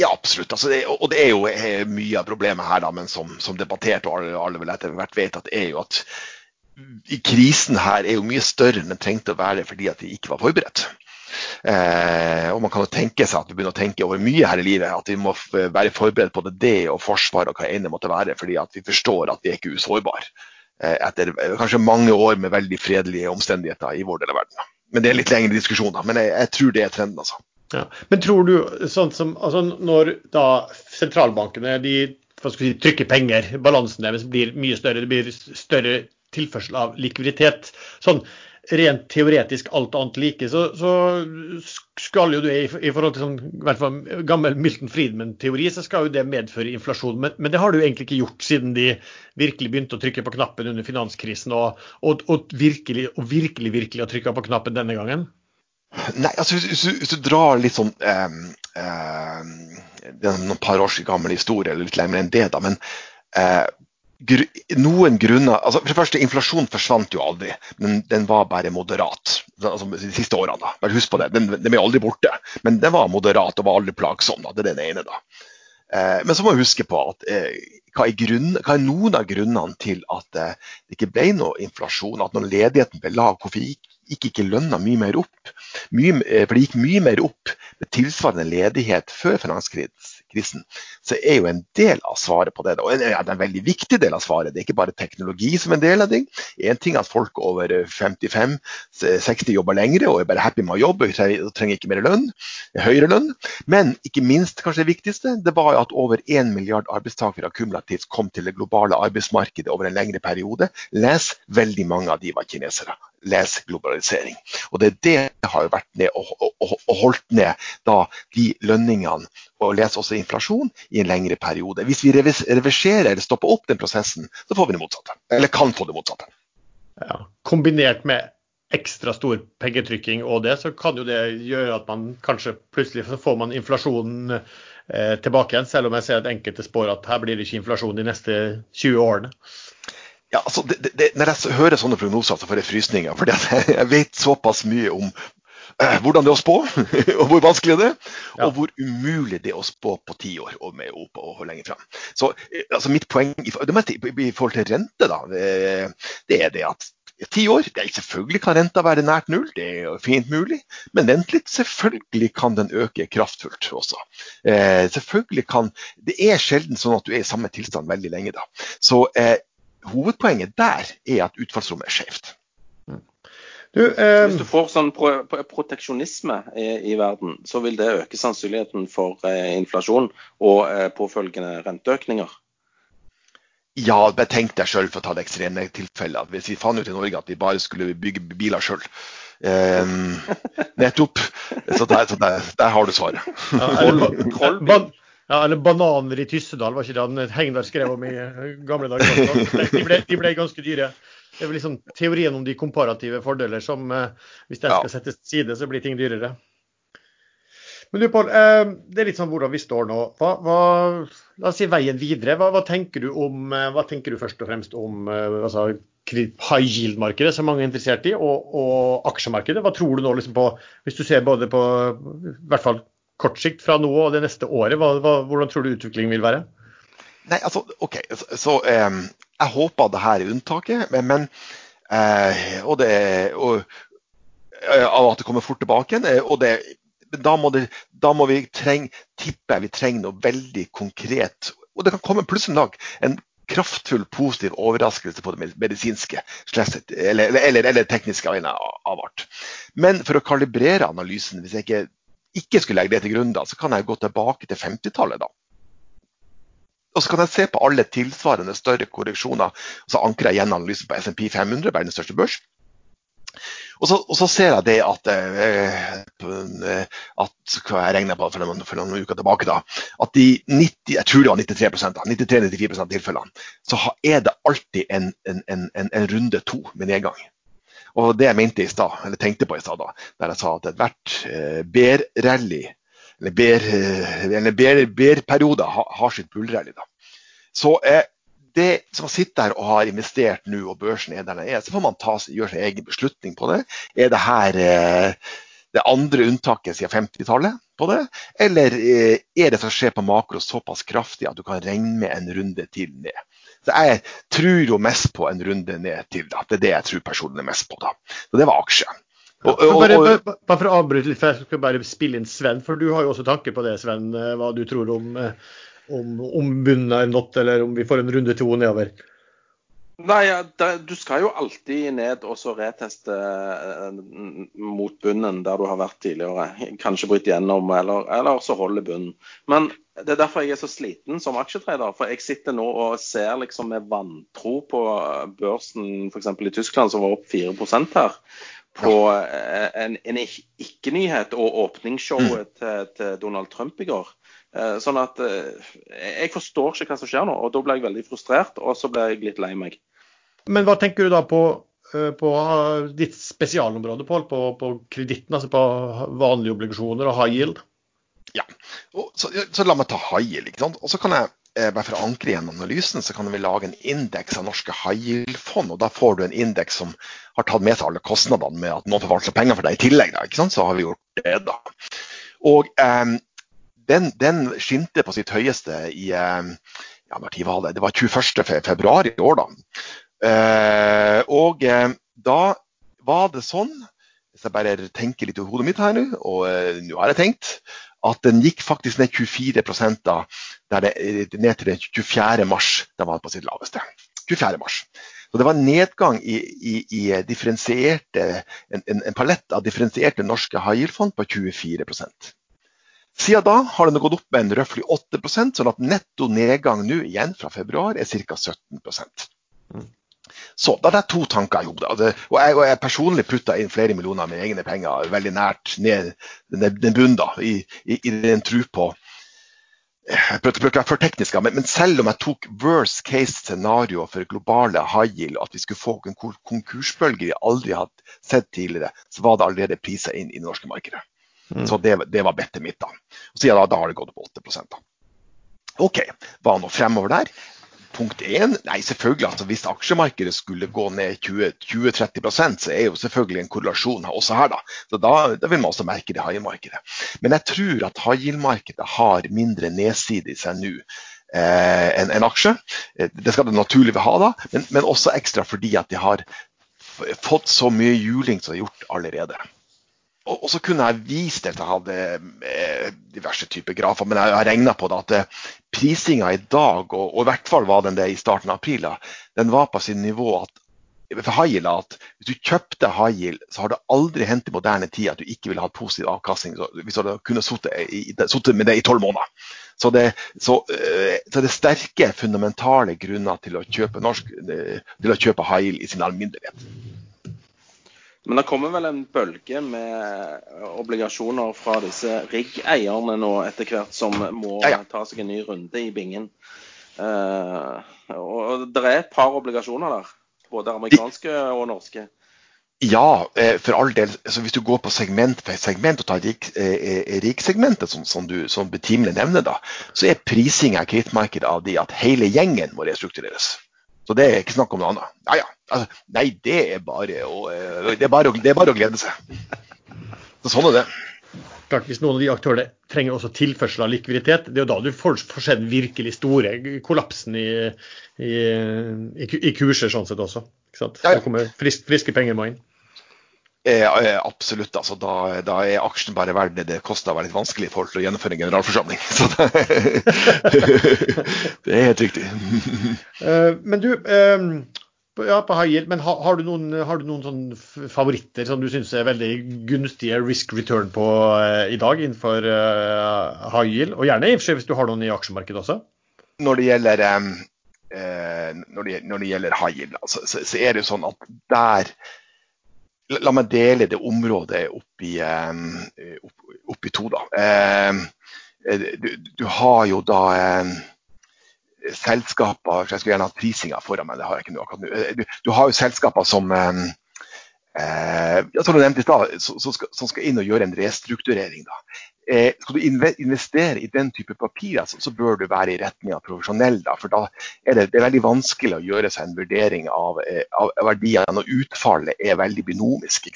Ja, absolutt. Altså, det, og det er jo er mye av problemet her, da, men som, som debattert, og alle, alle vel etter hvert vet, at det er jo at krisen her er jo mye større enn den trengte å være fordi at de ikke var forberedt. Eh, og man kan jo tenke seg at vi begynner å tenke over mye her i livet. At vi må være forberedt på det, det og forsvar og hva enn det måtte være. Fordi at vi forstår at vi er ikke usårbare. Eh, etter eh, kanskje mange år med veldig fredelige omstendigheter i vår del av verden. Men det er litt lengre diskusjon. Da. Men jeg, jeg tror det er trenden, altså. Ja. Men tror du, sånn som, altså når da sentralbankene de, si, trykker penger, balansen deres blir mye større, det blir større tilførsel av likviditet. Sånn, rent teoretisk alt annet like, så, så skal jo det i, forhold til sånn, i hvert fall gammel Milton Friedman-teori, så skal jo det medføre inflasjon. Men, men, det har det jo egentlig ikke gjort siden de virkelig begynte å trykke på knappen under finanskrisen, og, og, og virkelig, og virkelig, virkelig har trykka på knappen denne gangen. Nei, altså hvis, hvis, du drar litt sånn eh, eh, Det er noen par års gammel historie, eller litt lenger enn det, da. Men eh, gr noen grunner altså For det første, inflasjonen forsvant jo aldri, men den var bare moderat altså de siste årene. da, Bare husk på det. Den, den er aldri borte, men den var moderat og var aldri plagsom. da, Det er den ene. da. Eh, men så må vi huske på at eh, hva, er grunn, hva, er noen av grunnene til at eh, det ikke ble noe inflasjon? At når ledigheten ble lav, hvorfor gikk, gikk ikke lønna mye mer opp? Mye, eh, for det gikk mye mer opp med tilsvarende ledighet før finanskrisen krisen, så er jo en del av svaret på det. Og er en veldig viktig del av svaret. Det er ikke bare teknologi som en del av det. En ting er at folk over 55-60 jobber lengre og er bare happy med å jobbe og trenger ikke mer lønn, høyere lønn. Men ikke minst, kanskje det viktigste, det var at over 1 milliard arbeidstakere kumulativt kom til det globale arbeidsmarkedet over en lengre periode. Les, veldig mange av de var kinesere les globalisering. Og Det er det har vært ned og, og, og holdt ned da, de lønningene og les også inflasjon i en lengre periode. Hvis vi reverserer eller stopper opp den prosessen, så får vi det motsatte. Eller kan få det motsatte. Ja, kombinert med ekstra stor pengetrykking og det, så kan jo det gjøre at man kanskje plutselig får man inflasjonen eh, tilbake igjen, selv om jeg ser at enkelte spår at her blir det ikke inflasjon de neste 20 årene. Ja, altså, det, det, Når jeg hører sånne prognoser, så får jeg frysninger. For [laughs] jeg vet såpass mye om eh, hvordan det er å spå, [laughs] og hvor vanskelig det er. Ja. Og hvor umulig det er å spå på ti år og, med, og, og, lenger fram. Så eh, altså, mitt poeng i, i, forhold til rente, da, det, det er det at ti år det er Selvfølgelig kan renta være nært null, det er jo fint mulig. Men vent litt, selvfølgelig kan den øke kraftfullt også. Eh, selvfølgelig kan, Det er sjelden sånn at du er i samme tilstand veldig lenge. da. Så eh, hovedpoenget der er at utfallsrommet er skjevt. Du, eh, Hvis du får sånn pro proteksjonisme i, i, verden, så vil det øke sannsynligheten for eh, inflasjon og eh, påfølgende renteøkninger? Ja, men tenk deg sjøl for å ta det ekstreme tilfellet. Hvis vi fant ut i Norge at vi bare skulle bygge biler sjøl. Eh, [laughs] nettopp. Så, der, så der, der, har du svaret. Ja, ja, eller bananer i Tyssedal, var ikke det han Hegnar skrev om i gamle dager? De ble, de ble ganske dyre. Det er vel liksom teorien om de komparative fordeler som eh, hvis den skal settes til side, så blir ting dyrere. Men du, Pål, eh, det er litt sånn hvordan vi står nå. Hva, hva, la oss si veien videre. Hva, hva, tenker du om, eh, hva tenker du først og fremst om altså, high yield-markedet, som mange er interessert i, og, og, aksjemarkedet? Hva tror du nå liksom på, hvis du ser både på i hvert fall kort sikt fra nå og det neste året? Hva, hva, hvordan tror du utviklingen vil være? Nei, altså, ok, Så, så um, jeg håper det her er unntaket. Men, men uh, og det, og, av at det kommer fort tilbake igjen. og det da må, det, da må vi treng, tippe vi trenger noe veldig konkret. Og det kan komme plutselig en dag en kraftfull positiv overraskelse på det medisinske eller, eller, eller tekniske av art. Men for å kalibrere analysen, hvis jeg ikke ikke skulle legge det til grunn, da, så kan jeg gå tilbake til 50-tallet. da. Og så kan jeg se på alle tilsvarende større korreksjoner. og Så ankrer jeg igjen analysen på SMP 500, verdens største børs. Og så, og så, ser jeg det at, eh, at hva jeg regna på for noen, for noen, uker tilbake, da, at i 90, jeg tror det var 93% 93-94 av tilfellene, så er det alltid en, en, en, en runde to med nedgang. Og det jeg mente i stad, eller tenkte på i stad, der jeg sa at ethvert eh, BER-rally, eller BER-periode, ber, har, sitt bullrally. Så eh, det som sitter der og har investert nå, og børsen er der den er, så får man ta, gjøre sin egen beslutning på det. Er det her eh, det andre unntaket siden 50-tallet på det, eller eh, er det som skjer på makro såpass kraftig at du kan regne med en runde til ned? Så Jeg tror jo mest på en runde ned til. da. Det er det jeg tror personen er mest på. da. Så Det var aksje. Og, og, og, bare, bare, for å avbryte litt, for jeg skal bare spille inn Sven, for du har jo også tanke på det, Sven, eh, hva du tror om eh, om, om bunnen er nådd, eller om vi får en runde to nedover? Nei, Du skal jo alltid ned og så reteste eh, mot bunnen der du har vært tidligere. Kanskje bryte gjennom, eller, eller så holde bunnen. Men det er derfor jeg er så sliten som aksjetrader. For jeg sitter nå og ser liksom med vantro på børsen f.eks. i Tyskland, som var opp 4% her. På eh, en, en ikke-nyhet og åpningsshowet mm. til, til Donald Trump i går. Eh, sånn at eh, jeg forstår ikke hva som skjer nå, og da ble jeg veldig frustrert, og så ble jeg litt lei meg. Men hva tenker du da på, på ditt spesialområde, Pål, på, på kreditten, altså på vanlige obligasjoner og high yield? Ja, så, så, la meg ta high yield. ikke sant? Og så kan jeg bare for å ankre igjen analysen, så kan vi lage en indeks av norske high yield-fond. og Da får du en indeks som har tatt med seg alle kostnadene med at noen forvalter penger for deg i tillegg. Da? Så har vi gjort det, da. Og eh, den, den skinte på sitt høyeste i eh, ja, var det? Det var 21. februar i år, da. Eh, og eh, da var det sånn, hvis jeg bare tenker litt i hodet mitt her nå, og eh, nå har jeg tenkt, at den gikk faktisk ned 24 da, det, ned til den 24. mars. Da var den på sitt laveste. 24. mars. Så det var nedgang i, i, i differensierte, en, en, en, palett av differensierte norske high yield-fond på 24% siden da har den gått opp med en røftlig 8% sånn at netto nedgang nå igjen fra februar er ca. 17 mm. Så da er det to tanker i hodet. Og jeg, og jeg personlig putta inn flere millioner med egne penger veldig nært ned den, den bunnen, da, i, i, i, den tru på jeg prøver ikke å være for teknisk, men, men, selv om jeg tok worst case scenario for globale high yield, at vi skulle få en konkursbølge vi aldri hadde sett tidligere, så var det allerede priser inn i det norske markedet. Mm. Så det, det, var bettet mitt. da. Og siden da, da har det gått opp 8% da. OK, hva nå fremover der? Punkt 1, nei selvfølgelig altså Hvis aksjemarkedet skulle gå ned 20-30% så er jo selvfølgelig en korrelasjon også her. Da Så da, da vil man også merke det i. Men jeg tror at high-markedet har mindre nedside i seg nå eh, enn en aksje. Eh, det skal det naturlig ha, da, men, men også ekstra fordi at de har fått så mye juling som de har gjort allerede. Og, så kunne jeg vist at jeg hadde eh, diverse typer grafer, men jeg har regna på det at eh, prisinga i dag, og, og, i hvert fall var den det i starten av april, den var på sin nivå at for high at hvis du kjøpte yield, så har det aldri hendt i moderne tid at du ikke ville hatt positiv avkastning hvis du hadde kunnet sitte med det i tolv måneder. Så det, så, eh, så det er sterke, fundamentale grunner til å kjøpe, norsk, til å kjøpe yield i sin alminnelighet. Men det kommer vel en bølge med obligasjoner fra disse riggeierne nå etter hvert, som må ja, ja. ta seg en ny runde i bingen. Uh, og det er et par obligasjoner der, både amerikanske og norske. Ja, eh, for all del. Altså hvis du går på segment for segment og tar riksegmentet, som, som, du som betimelig nevner, da, så er prisinga i krittmarkedet av de at hele gjengen må restruktureres. Så det er ikke snakk om noe annet. Ja, ja. Altså, nei, det er, bare å, eh, det, er bare å, det er bare å glede seg. Så sånn er det. Klart, Hvis noen av de aktørene trenger også tilførsel av likviditet, det er jo da du får, får se den virkelig store kollapsen i, i, i, i kurser sånn sett også. Ikke sant? Det kommer friske, friske penger må inn. Eh, eh, absolutt. Altså, da, da, er aksjen bare verdt det det koster å være litt vanskelig i forhold til å gjennomføre en generalforsamling. [laughs] Så det, [laughs] det er helt riktig. uh, [laughs] men du, uh, ja, på high yield. Men har, har, du noen, har du noen sånn favoritter som du syns er veldig gunstige risk return på i dag innenfor high yield? Og gjerne hvis du har noen i aksjemarkedet også? Når det gjelder, uh, når, det, når det gjelder high yield, altså, så, så, er det jo sånn at der La meg dele det området opp i, opp, opp i to, da. Du, du, har jo da selskaper Jeg skulle gjerne hatt prisinga foran meg, det har jeg ikke nå akkurat nå. Du, du, har jo selskaper som eh, som du nevnte i stad, som, skal inn og gjøre en restrukturering. Eh, skal du investere i den type papirer, så, så bør du være i retning av profesjonell. Da, for da er det, det er veldig vanskelig å gjøre seg en vurdering av, eh, av verdiene, og utfallet er veldig binomisk.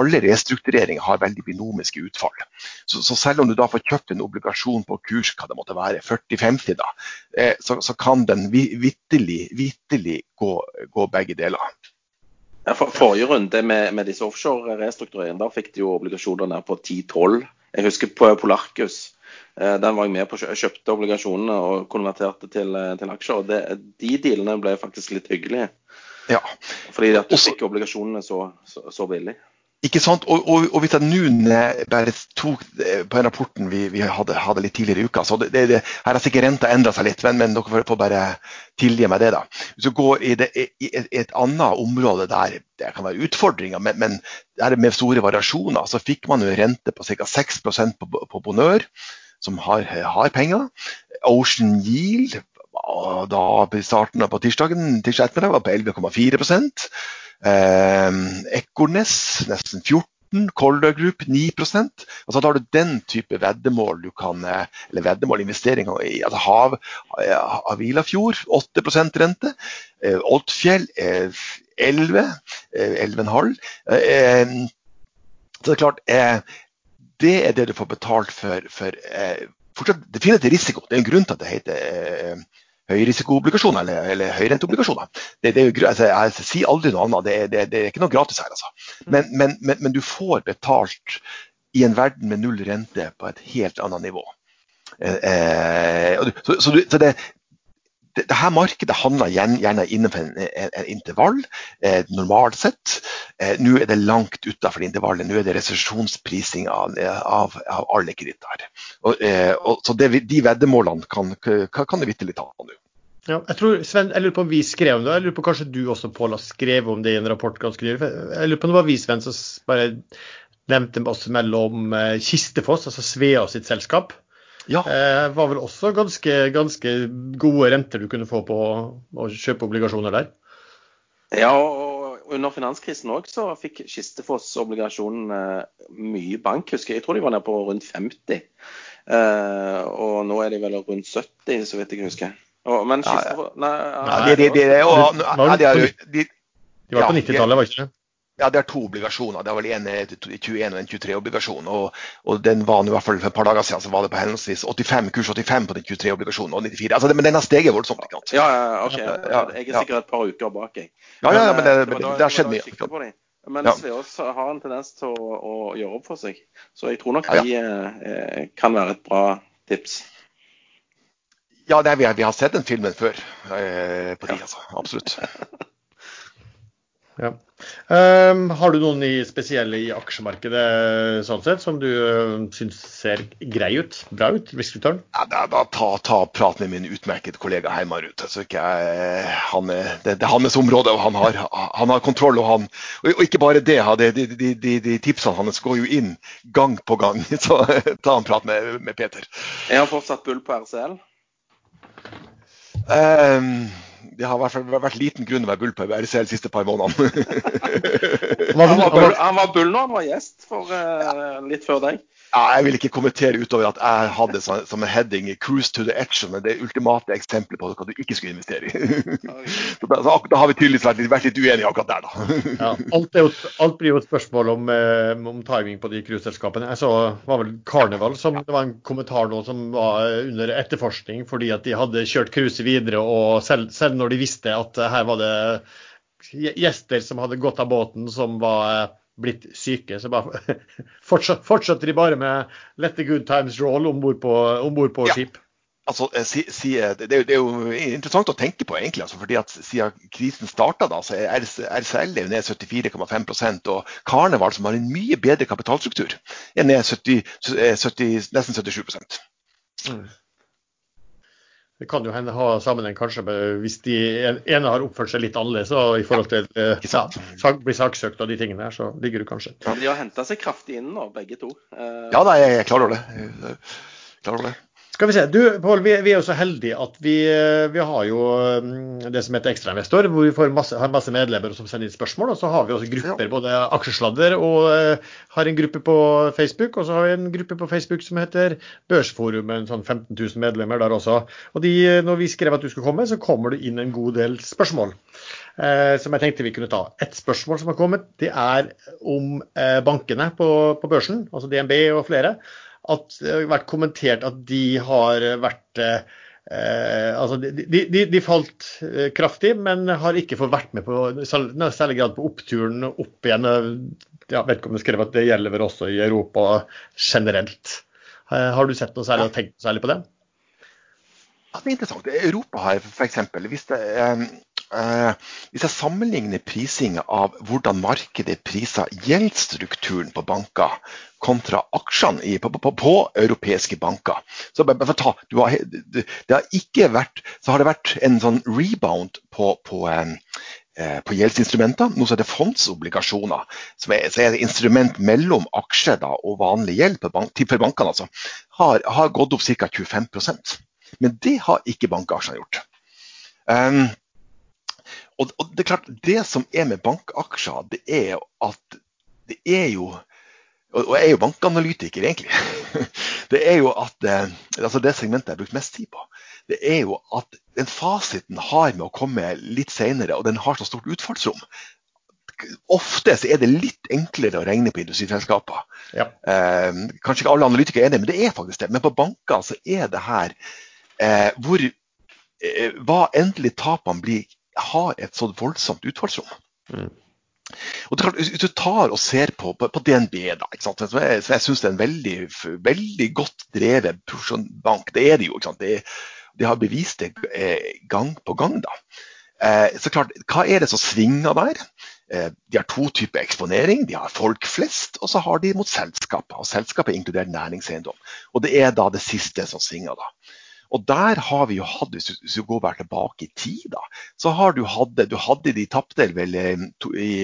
Alle restruktureringer har veldig binomiske utfall. Så, så, selv om du da får kjøpt en obligasjon på kurs hva det måtte være, 40-50, da, eh, så, så, kan den vitterlig, vitterlig gå, gå begge deler. Ja, for, forrige runde med, med disse offshore-restruktureringene, da fikk de jo obligasjoner ned på 10-12 jeg husker på Polarcus. Eh, den var jeg med på. Jeg kjøpte obligasjonene og konverterte til, eh, til aksjer. og det, De dealene ble faktisk litt hyggelige. Ja. Fordi at du fikk obligasjonene så, så, så billig. Ikke sant? Og, og, og jeg nå bare tok på den rapporten vi, vi hadde, hadde, litt tidligere i uka så det, det, Her har sikkert renta endra seg litt, men, men, dere får bare tilgi meg det. da. Hvis du går i, i, et annet område der det kan være utfordringer, men, men der med store variasjoner, så fikk man jo rente på ca. 6% på, på Bonør, som har, har penger. Ocean Yield da på starten på tirsdagen tirsdag ettermiddag var på 11,4 Eh, Ekornes nesten 14 Colder Group 9 altså, Da har du den type veddemål du kan, Eller veddemål, investeringer i. altså Hav, Avilafjord 8 rente. Eh, Oddfjell 11, 11,5. Eh, så det er klart, det er det du får betalt for. for fortsatt, det finnes risiko. Det er en grunn til at det heter høyrisikoobligasjoner eller, eller høyrenteobligasjoner. Det, det altså, jeg sier aldri noe annet, det, det, det, er ikke noe gratis her. Altså. Men, men, men, men, du får betalt i en verden med null rente på et helt annet nivå. Eh, så, så, du, så det, det, det, her markedet handler gjerne innenfor en, intervall, eh, normalt sett. Eh, nå er det langt utenfor intervallet. Nå er det resesjonsprising av, av, av alle kreditter. Eh, så det, de veddemålene kan, kan det vitterlig ta nå. Ja, jeg tror, Sven, jeg lurer på om vi skrev om det, jeg lurer på kanskje du også Paul, har skrevet om det i en rapport ganske nylig. Jeg lurer på om det var vi, Sven, som bare nevnte oss mellom Kistefoss, altså Svea sitt selskap, ja. Eh, var vel også ganske, ganske, gode renter du kunne få på å kjøpe obligasjoner der? Ja, og under finanskrisen òg så fikk Kistefoss obligasjonene eh, mye bank, husker jeg. Jeg tror de var nede på rundt 50. Eh, og nå er de vel rundt 70, så vidt jeg husker. Og, men Kistefoss Nei, de var på 90-tallet, var ikke det? Ja, det er to obligasjoner. Det er vel en 21 og en 23-obligasjon. Og, og, den var i hvert fall for et par dager siden så var det på henholdsvis 85, kurs 85 på den 23-obligasjonen og 94. Altså, det, men den har steget voldsomt. ikke sant? Ja, ja, ok. Jeg er sikkert et par uker bak, jeg. Ja, ja, men det, men det, det har skjedd mye. Men ja. Sveås har en tendens til å, å, gjøre opp for seg. Så jeg tror nok de eh, kan være et bra tips. Ja, er, vi, har, vi har sett den filmen før eh, på de, altså. Absolutt. [laughs] Ja. Um, har du noen i spesielle i aksjemarkedet sånn sett, som du uh, syns ser grei ut? Bra ut? Risk return? Ja, da, da, ta, ta prat med min utmerkede kollega Herman ut. Altså, jeg, han, det, det, er hans område, og han har, han har kontroll. Og, han, og, og, ikke bare det, de, de, de, de, tipsene hans går jo inn gang på gang. [laughs] Så ta en prat med, med Peter. Er han fortsatt bull på RCL? Um, det har i hvert fall vært liten grunn til å være bull på RCL de siste par månedene. [laughs] han, var bull, han var bull når han var gjest for uh, litt før deg. Ja, jeg vil ikke kommentere utover at jeg hadde som en heading 'cruise to the action'. Men det ultimate eksempelet på hva du ikke skulle investere i. [laughs] så da, så da, har vi tydeligvis vært, vært litt uenige akkurat der, da. ja, alt, jo, alt, blir jo et spørsmål om, eh, om timing på de cruiseselskapene. Jeg så var vel Carnival som det var en kommentar nå som var under etterforskning fordi at de hadde kjørt cruiset videre, og selv, selv når de visste at her var det gjester som hadde gått av båten, som var blitt syke. Så bare [laughs] fortsatte de bare med 'let the good times roll' om bord på, på ja. skip. Altså, si, si, det, er jo, det, er jo, interessant å tenke på, egentlig. Altså, fordi at Siden krisen starta, så er RCL er ned 74,5% og Karneval, som har en mye bedre kapitalstruktur, er ned 70, 70, nesten 77 mm. Det kan jo hende ha sammenheng kanskje med hvis de ene har oppført seg litt annerledes i forhold til ja, ja, blir saksøkt og de tingene her, så ligger du kanskje. Ja, de har henta seg kraftig inn nå, begge to. Ja, da, jeg er klar over det. Klar over det. Skal vi se. Du, Pål, vi, vi, er jo så heldige at vi, vi har jo mm, det som heter Ekstrainvestor, hvor vi masse, har masse medlemmer som sender inn spørsmål. Og så har vi også grupper, både aksjesladder og uh, har en gruppe på Facebook. Og så har vi en gruppe på Facebook som heter Børsforum, med sånn 15 000 medlemmer der også. Og de, når vi skrev at du skulle komme, så kommer det inn en god del spørsmål. Uh, som jeg tenkte vi kunne ta. Et spørsmål som har kommet, det er om uh, bankene på, på børsen, altså DNB og flere at det har vært kommentert at de har vært eh, altså de, de, de, falt eh, kraftig, men har ikke fått vært med på særlig grad på oppturen opp igjen. Om du skrev at det gjelder vel også i Europa generelt. Eh, har du sett noe særlig og tenkt særlig på det? Ja, det er interessant. Europa har f.eks. Hvis det, eh, Eh, hvis jeg sammenligner prising av hvordan markedet priser gjeldsstrukturen på banker kontra aksjene i, på, på, på, europeiske banker så, ta, har, det har ikke vært, så har det vært en sånn rebound på, på eh, på gjeldsinstrumenter. Nå er det fondsobligasjoner, som er, er instrument mellom aksjer da, og vanlig gjeld bank, for bankene, altså, har, har, gått opp ca. 25% Men det har ikke bankaksjene gjort. Um, og, og, det er klart, det som er med bankaksjer, det er at det er jo Og jeg er jo bankanalytiker, egentlig. [laughs] Det er jo at eh, altså det segmentet jeg har brukt mest tid på, det er jo at den fasiten har med å komme litt senere, og den har så stort utfallsrom. Ofte så er det litt enklere å regne på industriselskaper. Ja. Eh, kanskje ikke alle analytikere er enig, men det er faktisk det. Men på banker så er det her eh, hvor eh, hva endelig tapene blir har et så voldsomt utfallsrom. Mm. Og det klart, Hvis du tar og ser på, på, på DNB, da, som jeg, jeg syns er en veldig, veldig godt drevet bank, det er det jo. Det, de har bevist det eh, gang på gang. da. Eh, så klart, Hva er det som svinger der? Eh, de har to typer eksponering. De har folk flest, og så har de mot selskap. Og selskapet inkluderer næringseiendom. Og det er da det siste som svinger. da. Og der har vi jo hatt, hvis du går bare tilbake i tid, da, så har du hatt du hadde de tapte vel eh, i,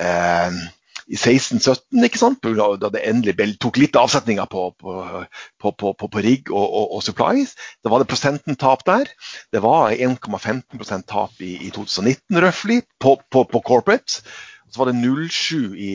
eh, i 16-17, ikke sant? da det endelig tok litt avsetninger på, på, på, på rigg og, og, og, supplies. Da var det prosenten tap der. Det var 1,15% tap i, i 2019 røftlig på, corporate. Så var det 0,7 i,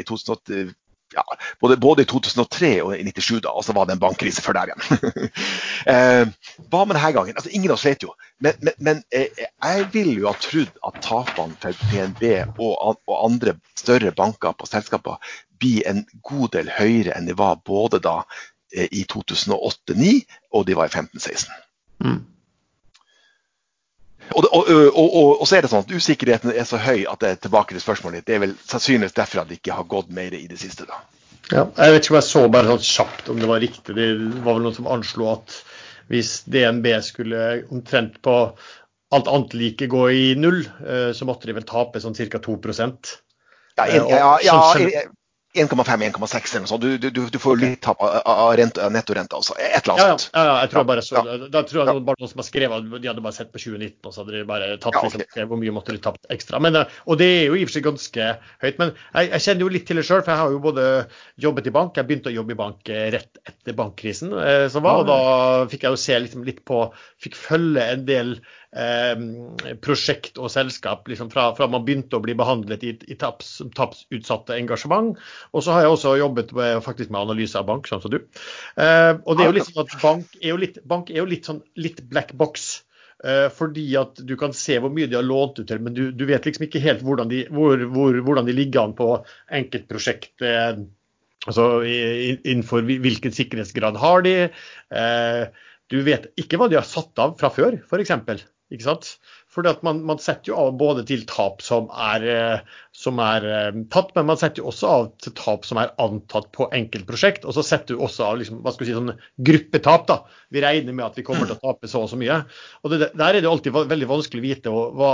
i 2008, ja, både, både, i 2003 og i 97, da, og så var det en bankkrise før der igjen. [laughs] eh, hva med denne gangen? Altså, ingen av oss vet jo. Men, men, men eh, jeg vil jo ha trodd at tapene til PNB og, og, andre større banker på selskaper blir en god del høyere enn de var både da eh, i 2008-2009 og de var i 15-16. Mm. Og, og, og, og, så er det sånn at Usikkerheten er så høy at det er tilbake til spørsmålet ditt. Det er vel sannsynligvis derfor at det ikke har gått mer i det siste. da. Ja, jeg vet ikke om jeg så bare sånn kjapt om det var riktig. Det var vel noen som anslo at hvis DNB skulle omtrent på alt annet like gå i null, eh, så måtte de vel tape sånn ca. 2 ja, ja, ja, 1,5-1,6 eller noe sånt. Du, du, du, får litt tap av, av nettorenta også. Et eller annet sånt. Ja, ja, jeg tror bare så, Da tror jeg det var bare noen som har skrevet at de hadde bare sett på 2019, og så hadde de bare tatt liksom, okay. hvor mye måtte de tapt ekstra. Men, eh, og det er jo i og for seg ganske høyt. Men jeg, jeg kjenner jo litt til det sjøl, for jeg har jo både jobbet i bank, jeg begynte å jobbe i bank eh, rett etter bankkrisen eh, som var, og da fikk jeg jo se liksom, litt på Fikk følge en del eh, prosjekt og selskap liksom fra, fra, man begynte å bli behandlet i, i taps, tapsutsatte engasjement. Og så har jeg også jobbet med, faktisk med analyse av bank, sånn som du. Eh, og det er jo litt sånn at bank er jo litt, er jo litt sånn litt black box. Eh, fordi at du kan se hvor mye de har lånt ut til, men du, du vet liksom ikke helt hvordan de, hvor, hvor, hvordan de ligger an på enkeltprosjekt. Eh, altså innenfor hvilken sikkerhetsgrad har de. Eh, du vet ikke hva de har satt av fra før, f.eks. Ikke sant? Fordi at man, man, setter jo av både til tap som er, eh, som er, eh, tatt, men man setter jo også av til tap som er antatt på enkeltprosjekt. Og så setter du også av liksom, hva skal vi si, sånn gruppetap. da. Vi regner med at vi kommer til å tape så og så mye. Og det, Der er det alltid veldig vanskelig å vite hva,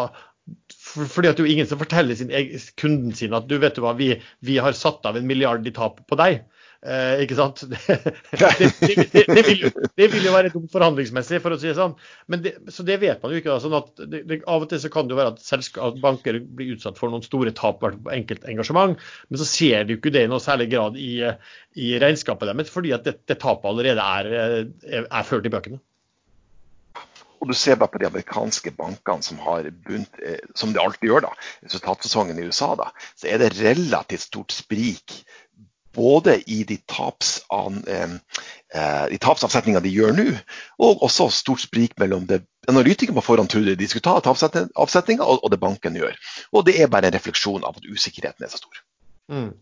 fordi at det er jo ingen som forteller sin, kunden sin at du vet du hva, vi, vi har satt av en milliard i tap på deg. Eh, ikke sant? [laughs] Det, det, det, vil jo, det, vil jo, være dumt forhandlingsmessig, for å si det sånn. Men så det vet man jo ikke. Da, sånn at Av og til så kan det jo være at, at, banker blir utsatt for noen store tap på enkeltengasjement, men så ser de jo ikke det i noe særlig grad i, i regnskapet deres, fordi at det, tapet allerede er, er, er ført i bøkene. Og du ser bare på de amerikanske bankene som har bunt, eh, som de alltid gjør, da, resultatsesongen i USA, da, så er det relativt stort sprik både i de, tapsan, eh, eh, de tapsavsetningene de gjør nå, og også stort sprik mellom det analytikere på forhånd trodde de skulle ta tapsavsetninga, og, det banken gjør. Og det er bare en refleksjon av at usikkerheten er så stor. Mm.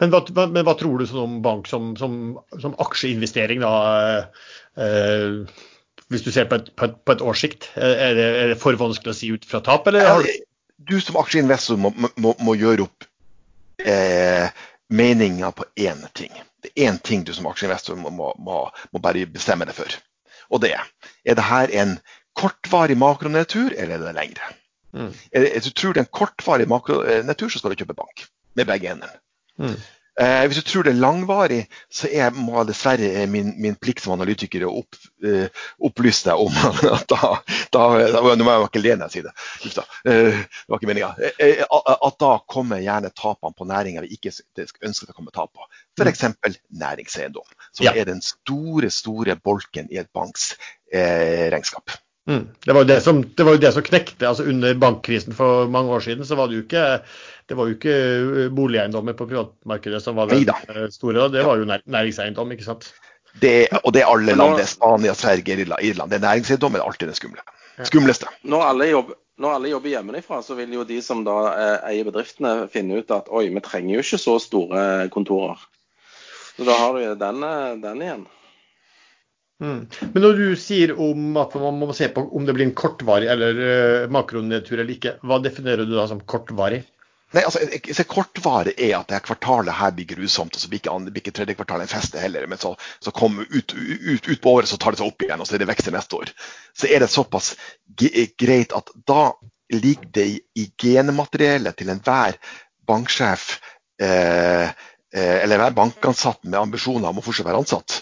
Men, hva, men, hva, tror du sånn om bank som, som, som aksjeinvestering, da? Eh, hvis du ser på et, på et, på et årssikt? Er det, er det, for vanskelig å si ut fra tap, eller? Du som aksjeinvestor må, må, må gjøre opp eh, meninga på én ting. Det er én ting du som aksjeinvestor må, må, må, bare bestemme deg for. Og det er er det her en kortvarig makronedtur, eller er det lengre? Mm. Er det, tror det er en kortvarig makronedtur, så skal du kjøpe bank. Med begge endene. Mm. Eh, hvis du tror det er langvarig, så er, må dessverre min, min, plikt som analytiker å opp, eh, opplyse deg om [laughs] at da, da, da Nå må jeg ikke le når jeg sier det. Uff da. Eh, det var ikke meninga. Eh, eh, at da kommer gjerne tapene på næringer vi ikke ønsker å komme tap på. F.eks. Mm. næringseiendom, som ja. er den store, store bolken i et banks eh, regnskap. Mm. Det, var det, som, det, var jo det som knekte. altså Under bankkrisen for mange år siden så var det jo ikke, det var jo ikke uh, boligeiendommer på privatmarkedet som var det Neida. store. Det var jo næringseiendom, ikke sant? Det, og det er alle land. Det er Spania, Sverige, Irland. Det er næringseiendom er alltid det skumle. skumleste. Når alle, jobber, når alle jobber hjemmefra, så vil jo de som da eh, eier bedriftene, finne ut at oi, vi trenger jo ikke så store kontorer. Så da har du den, eh, den igjen. Mm. Men når du sier om at man må se på om det blir en kortvarig eller uh, makronedtur eller ikke, hva definerer du da som kortvarig? Nei, altså, Kortvarig er at det kvartalet her blir grusomt, og så blir ikke, blir ikke tredje kvartal en fest heller. Men så, så kommer ut, ut, ut, på året så tar det seg opp igjen, og så er det vekst neste år. Så er det såpass greit at da ligger det i, i genmateriellet til enhver banksjef eh, Eh, eller være bankansatt med ambisjoner om å fortsatt være ansatt,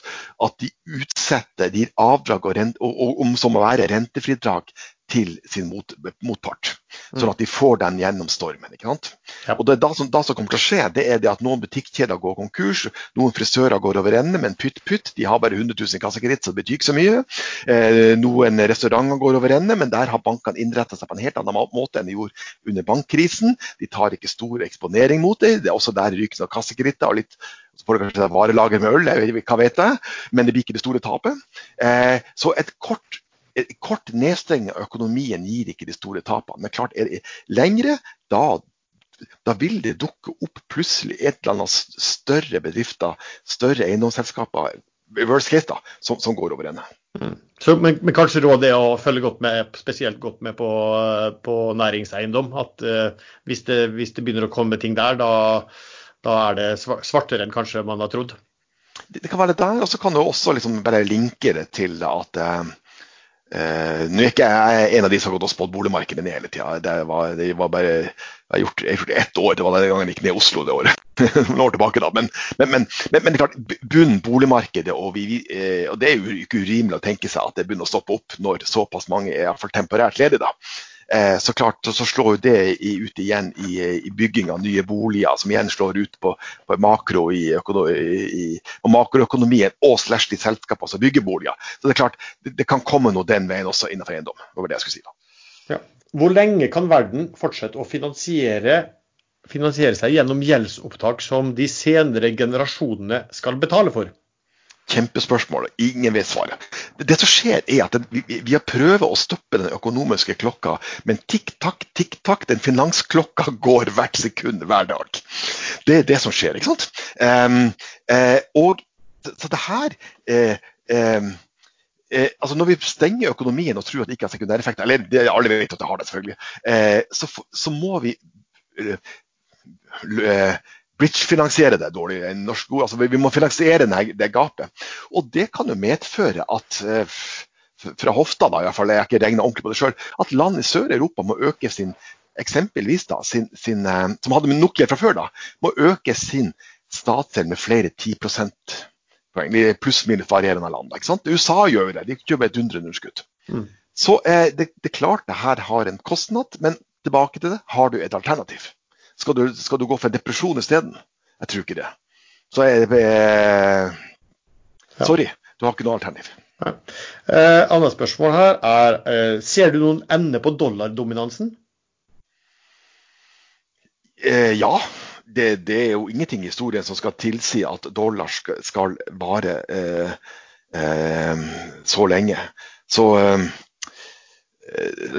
at de utsetter, de avdrag og, og, og, om som å være rentefridrag til sin mot, motpart. Sånn at de får den gjennom stormen. ikke sant? Ja. Og det da som, da som, kommer til å skje, det er det at noen butikkjeder går konkurs, noen frisører går over ende, men pytt pytt, de har bare 100 000 kassakreditt, så det betyr ikke så mye. Eh, noen restauranter går over ende, men der har bankene innretta seg på en helt annen måte enn de gjorde under bankkrisen. De tar ikke stor eksponering mot det. Det er også der ryker noen kassakreditter og litt så får du kanskje varelager med øl, jeg vet, hva vet jeg, men det blir ikke det store tapet. Eh, så et kort kort nedstenging av økonomien gir ikke de store tapene. Men klart, er det lengre, da, da vil det dukke opp plutselig et eller annet større bedrifter, større eiendomsselskaper, worst case da, som, som går over ende. Mm. Så, men, men, kanskje råd er å følge godt med, spesielt godt med på, på næringseiendom. At uh, hvis, det, hvis, det, begynner å komme ting der, da, da er det svartere enn kanskje man har trodd. Det, det kan være det der, og så kan du også liksom bare linke det til at uh, Uh, nå er ikke jeg en av de som har gått og spådd boligmarkedet hele tida. Det, det, var bare Jeg har gjort, jeg ett år, det var den gangen jeg gikk ned i Oslo det året. [laughs] Noen år tilbake da. Men, men, men, men, det er klart, bunn boligmarkedet, og, vi, uh, og, det er jo ikke urimelig å tenke seg at det begynner å stoppe opp når såpass mange er temporært ledige. da. Eh, så klart så slår det ut igjen i, i, bygging av nye boliger, som igjen slår ut på, på makro i, i, og makroøkonomien og slash de selskapene som bygger boliger. Så det er klart, det, det, kan komme noe den veien også innenfor eiendom. Det det jeg skulle si da. Ja. Hvor lenge kan verden fortsette å finansiere, finansiere seg gjennom gjeldsopptak som de senere generasjonene skal betale for? Kjempespørsmål. Ingen vet svaret. Det som skjer er at vi, vi har prøvd å stoppe den økonomiske klokka, men tikk-takk, tikk-takk, den finansklokka [laughs] går hvert sekund hver dag. Det er det som skjer. ikke sant? Um, uh, og så det her uh, um, eh, altså Når vi stenger økonomien og tror at det ikke har sekundæreffekter, eller det, alle vet at det har det, selvfølgelig, eh, så, så, må vi eh, eh bridge-finansiere det dårlig. Norsk, altså, vi må finansiere det, det gapet. Og det kan jo medføre at eh, fra hofta, da, i hvert fall, jeg har ikke regna ordentlig på det selv, at land i Sør-Europa må øke sin eksempelvis da, sin, sin, eh, som hadde nok gjeld fra før, da, må øke sin statsgjeld med flere 10 prosent Pluss-minus varierende land. ikke sant? USA gjør det, de kjøper et dundrende underskudd. Mm. Så eh, det, det er klart det her har en kostnad, men tilbake til det, har du et alternativ? Skal du, skal du gå for depresjon isteden? Jeg tror ikke det. Så jeg, jeg, Sorry, du har ikke noe alternativ. Eh, annet spørsmål her er eh, Ser du noen ende på dollardominansen? Eh, ja. Det, det, er jo ingenting i historien som skal tilsi at dollar skal, skal vare eh, eh, så lenge. Så eh,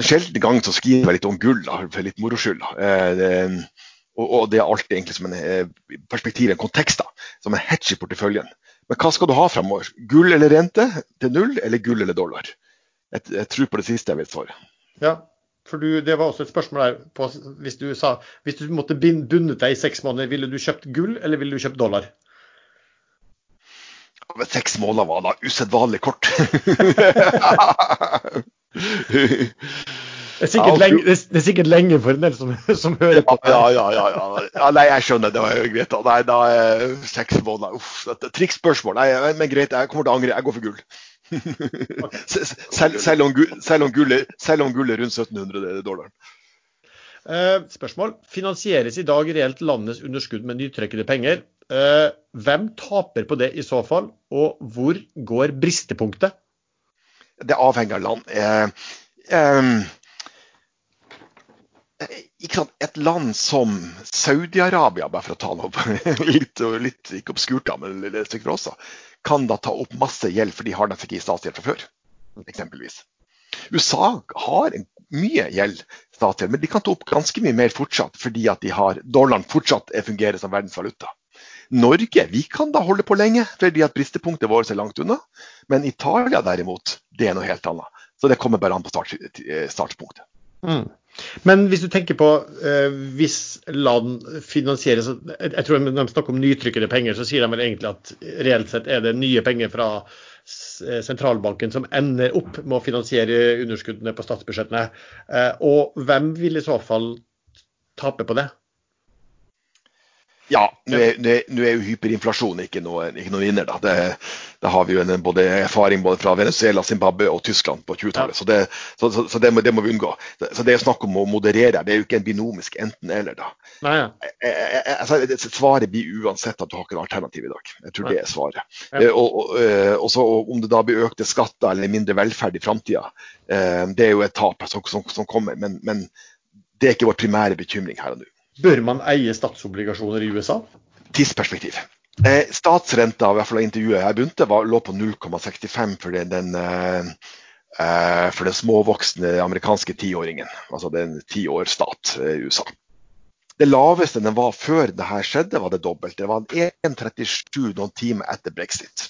Sjelden gang så skriver jeg litt om gull, da, for litt moro skyld. Eh, og, og, det er alltid egentlig som en eh, perspektiv, en kontekst, da, som en hedge i porteføljen. Men hva skal du ha fremover? Gull eller rente til null, eller gull eller dollar? Jeg, jeg tror på det siste jeg vil svare. Ja, for du, det var også et spørsmål der på, hvis du sa hvis du måtte bundet deg i seks måneder, ville du kjøpt gull eller ville du kjøpt dollar? Seks måneder var da usedvanlig kort. [laughs] [laughs] Det er sikkert, lenge, det er sikkert lenge, for en del som, [laughs] som hører på. Ja, ja, ja, ja, Nei, jeg skjønner. Det var jo greit. Nei, da er seks måneder Uff. Trikkspørsmål. Nei, men greit, jeg kommer til å angre. Jeg går for gull. [laughs] selv, selv, om, selv, om gullet, selv om gullet rundt 1700 dollar. Uh, spørsmål. Finansieres i dag reelt landets underskudd med nytrekkede penger? Uh, hvem taper på det i så fall, og hvor går bristepunktet? Det avhenger av land. Uh, um, et land som Saudi-Arabia, bare for å ta noe [laughs] litt, litt ikke obskurt, men litt stygt også, kan da ta opp masse gjeld, for de har nesten ikke statsgjeld fra før. eksempelvis. USA har mye gjeld, statsgjeld, men de kan ta opp ganske mye mer fortsatt, fordi at de har dollaren fortsatt fungerer som verdensvaluta. Norge vi kan da holde på lenge, fordi at bristepunktet vårt er langt unna. Men Italia derimot, det er noe helt annet. Så det kommer bare an på start, startpunktet. Mm. Men hvis du tenker på eh, hvis land finansieres Jeg tror når de snakker om nytrykkede penger, så sier de vel egentlig at reelt sett er det nye penger fra eh, sentralbanken som ender opp med å finansiere underskuddene på statsbudsjettene. Eh, og hvem vil i så fall tape på det? Ja, nå er, nå er, jo hyperinflasjon ikke noen ikke noe vinner. da. Det, det, har vi jo en både erfaring både fra Venezuela, Zimbabwe og Tyskland på 20-tallet. Så, det, så, så, så det, må, det, må, vi unngå. Så Det er snakk om å moderere. Det er jo ikke en binomisk enten-eller. da. Nei, ja. jeg, jeg, altså, svaret blir uansett at du har ikke noe alternativ i dag. Jeg tror Nei. det er svaret. Ja. Eh, og, og, eh, og, så Om det da blir økte skatter eller mindre velferd i framtida, eh, det er jo et tap som, som, som kommer. Men, men det er ikke vår primære bekymring her og nå. Bør man eie statsobligasjoner i USA? Tidsperspektiv. Eh, statsrenta i hvert fall intervjuet jeg begynte, var, lå på 0,65 for den, den eh, eh, for den småvoksne amerikanske tiåringen. Altså den tiårsstat år stat i eh, USA. Det laveste den var før dette skjedde, var det dobbelte. Det var 1,37 noen timer etter brexit.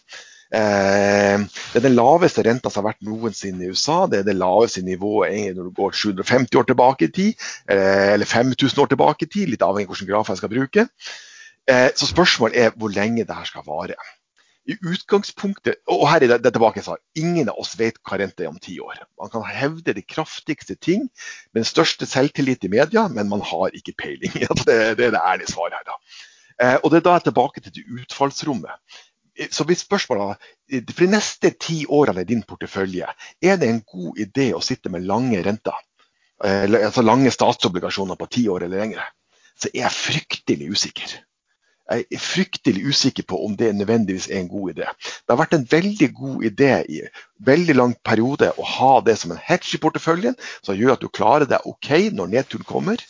Eh, det er den laveste renta som har vært noensinne i USA. Det er det laveste nivået når du går 750 år tilbake i tid, eh, eller 5000 år tilbake i tid, litt avhengig av hvilken graf jeg skal bruke. Eh, så spørsmålet er hvor lenge det her skal vare. I utgangspunktet, og her er det tilbake jeg sa, Ingen av oss vet hva rente er om ti år. Man kan hevde de kraftigste ting med den største selvtillit i media, men man har ikke peiling. [laughs] Det, er det ærlige svaret her. da. Og Det er da jeg er tilbake til det utfallsrommet så blir spørsmålet For de neste ti årene i din portefølje, er det en god idé å sitte med lange renter? Altså lange statsobligasjoner på ti år eller lengre? Så er jeg fryktelig usikker. Jeg er fryktelig usikker på om det nødvendigvis er en god idé. Det har vært en veldig god idé i veldig lang periode å ha det som en hedge i porteføljen, som gjør at du klarer deg OK når nedturen kommer.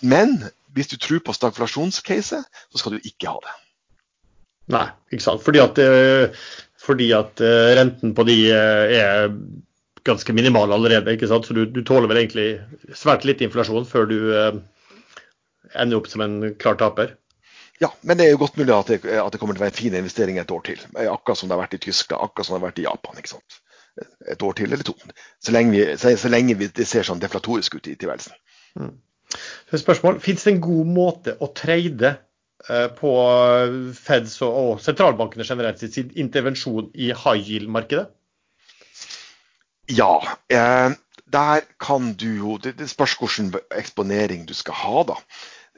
Men hvis du tror på stagflasjonscase, så skal du ikke ha det. Nei, ikke sant. Fordi at, eh, fordi at eh, renten på de eh, er ganske minimal allerede. ikke sant? Så du, du, tåler vel egentlig svært litt inflasjon før du ender opp som en klar taper. Ja, men det er jo godt mulig at det, at det kommer til å være en fin investering et år til. Akkurat som det har vært i Tyskland, akkurat som det har vært i Japan. ikke sant? et år til eller to. Så lenge vi, så, så lenge vi det ser sånn deflatorisk ut i tilværelsen. Mm. Spørsmål, Fins det en god måte å trade på Feds og, sentralbankene generelt sin intervensjon i high yield-markedet? Ja. Eh, der kan du jo Det, det spørs hvilken eksponering du skal ha, da.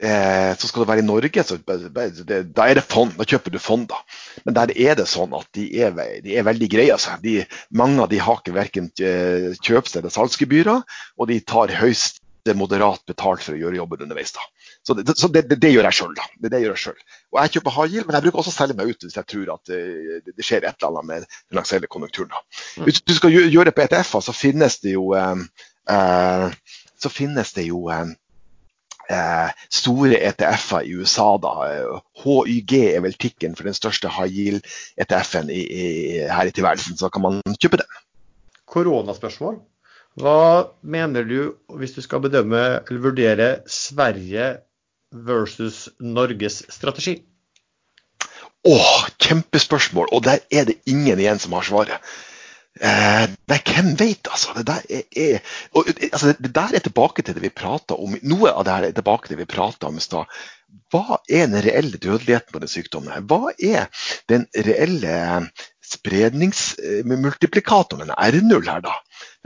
Eh, så skal det være i Norge, så da er det fond. Da kjøper du fond, da. Men der er det sånn at de er, de er veldig greie. Altså. De, mange av de har ikke verken kjøpsted- kjøps- eller salgsgebyrer, og de tar høyst moderat betalt for å gjøre jobben underveis. da. Så det, så det, det gjør jeg sjøl. Det, gjør jeg selv. Og jeg kjøper yield, men jeg bruker også å selge meg ut hvis jeg tror at eh, det, skjer et eller annet med den finansielle konjunkturen. da. Mm. Hvis du skal gjøre det på ETF-er, så finnes det jo eh, eh, så finnes det jo eh, eh, store ETF-er i USA. da. HYG er vel tikken for den største high yield-ETF-en her i tilværelsen. Så kan man kjøpe den. Koronaspørsmål. Hva mener du hvis du skal bedømme eller vurdere Sverige versus Norges strategi? Åh, kjempespørsmål. Og der er det ingen igjen som har svaret. Eh, nei, hvem veit, altså. Det der er, er og, altså, det der er tilbake til det vi prata om. Noe av det her er tilbake til det vi prata om i stad. Hva er den reelle dødeligheten på den sykdommen? her? Hva er den reelle spredningsmultiplikatoren, R0 her, da?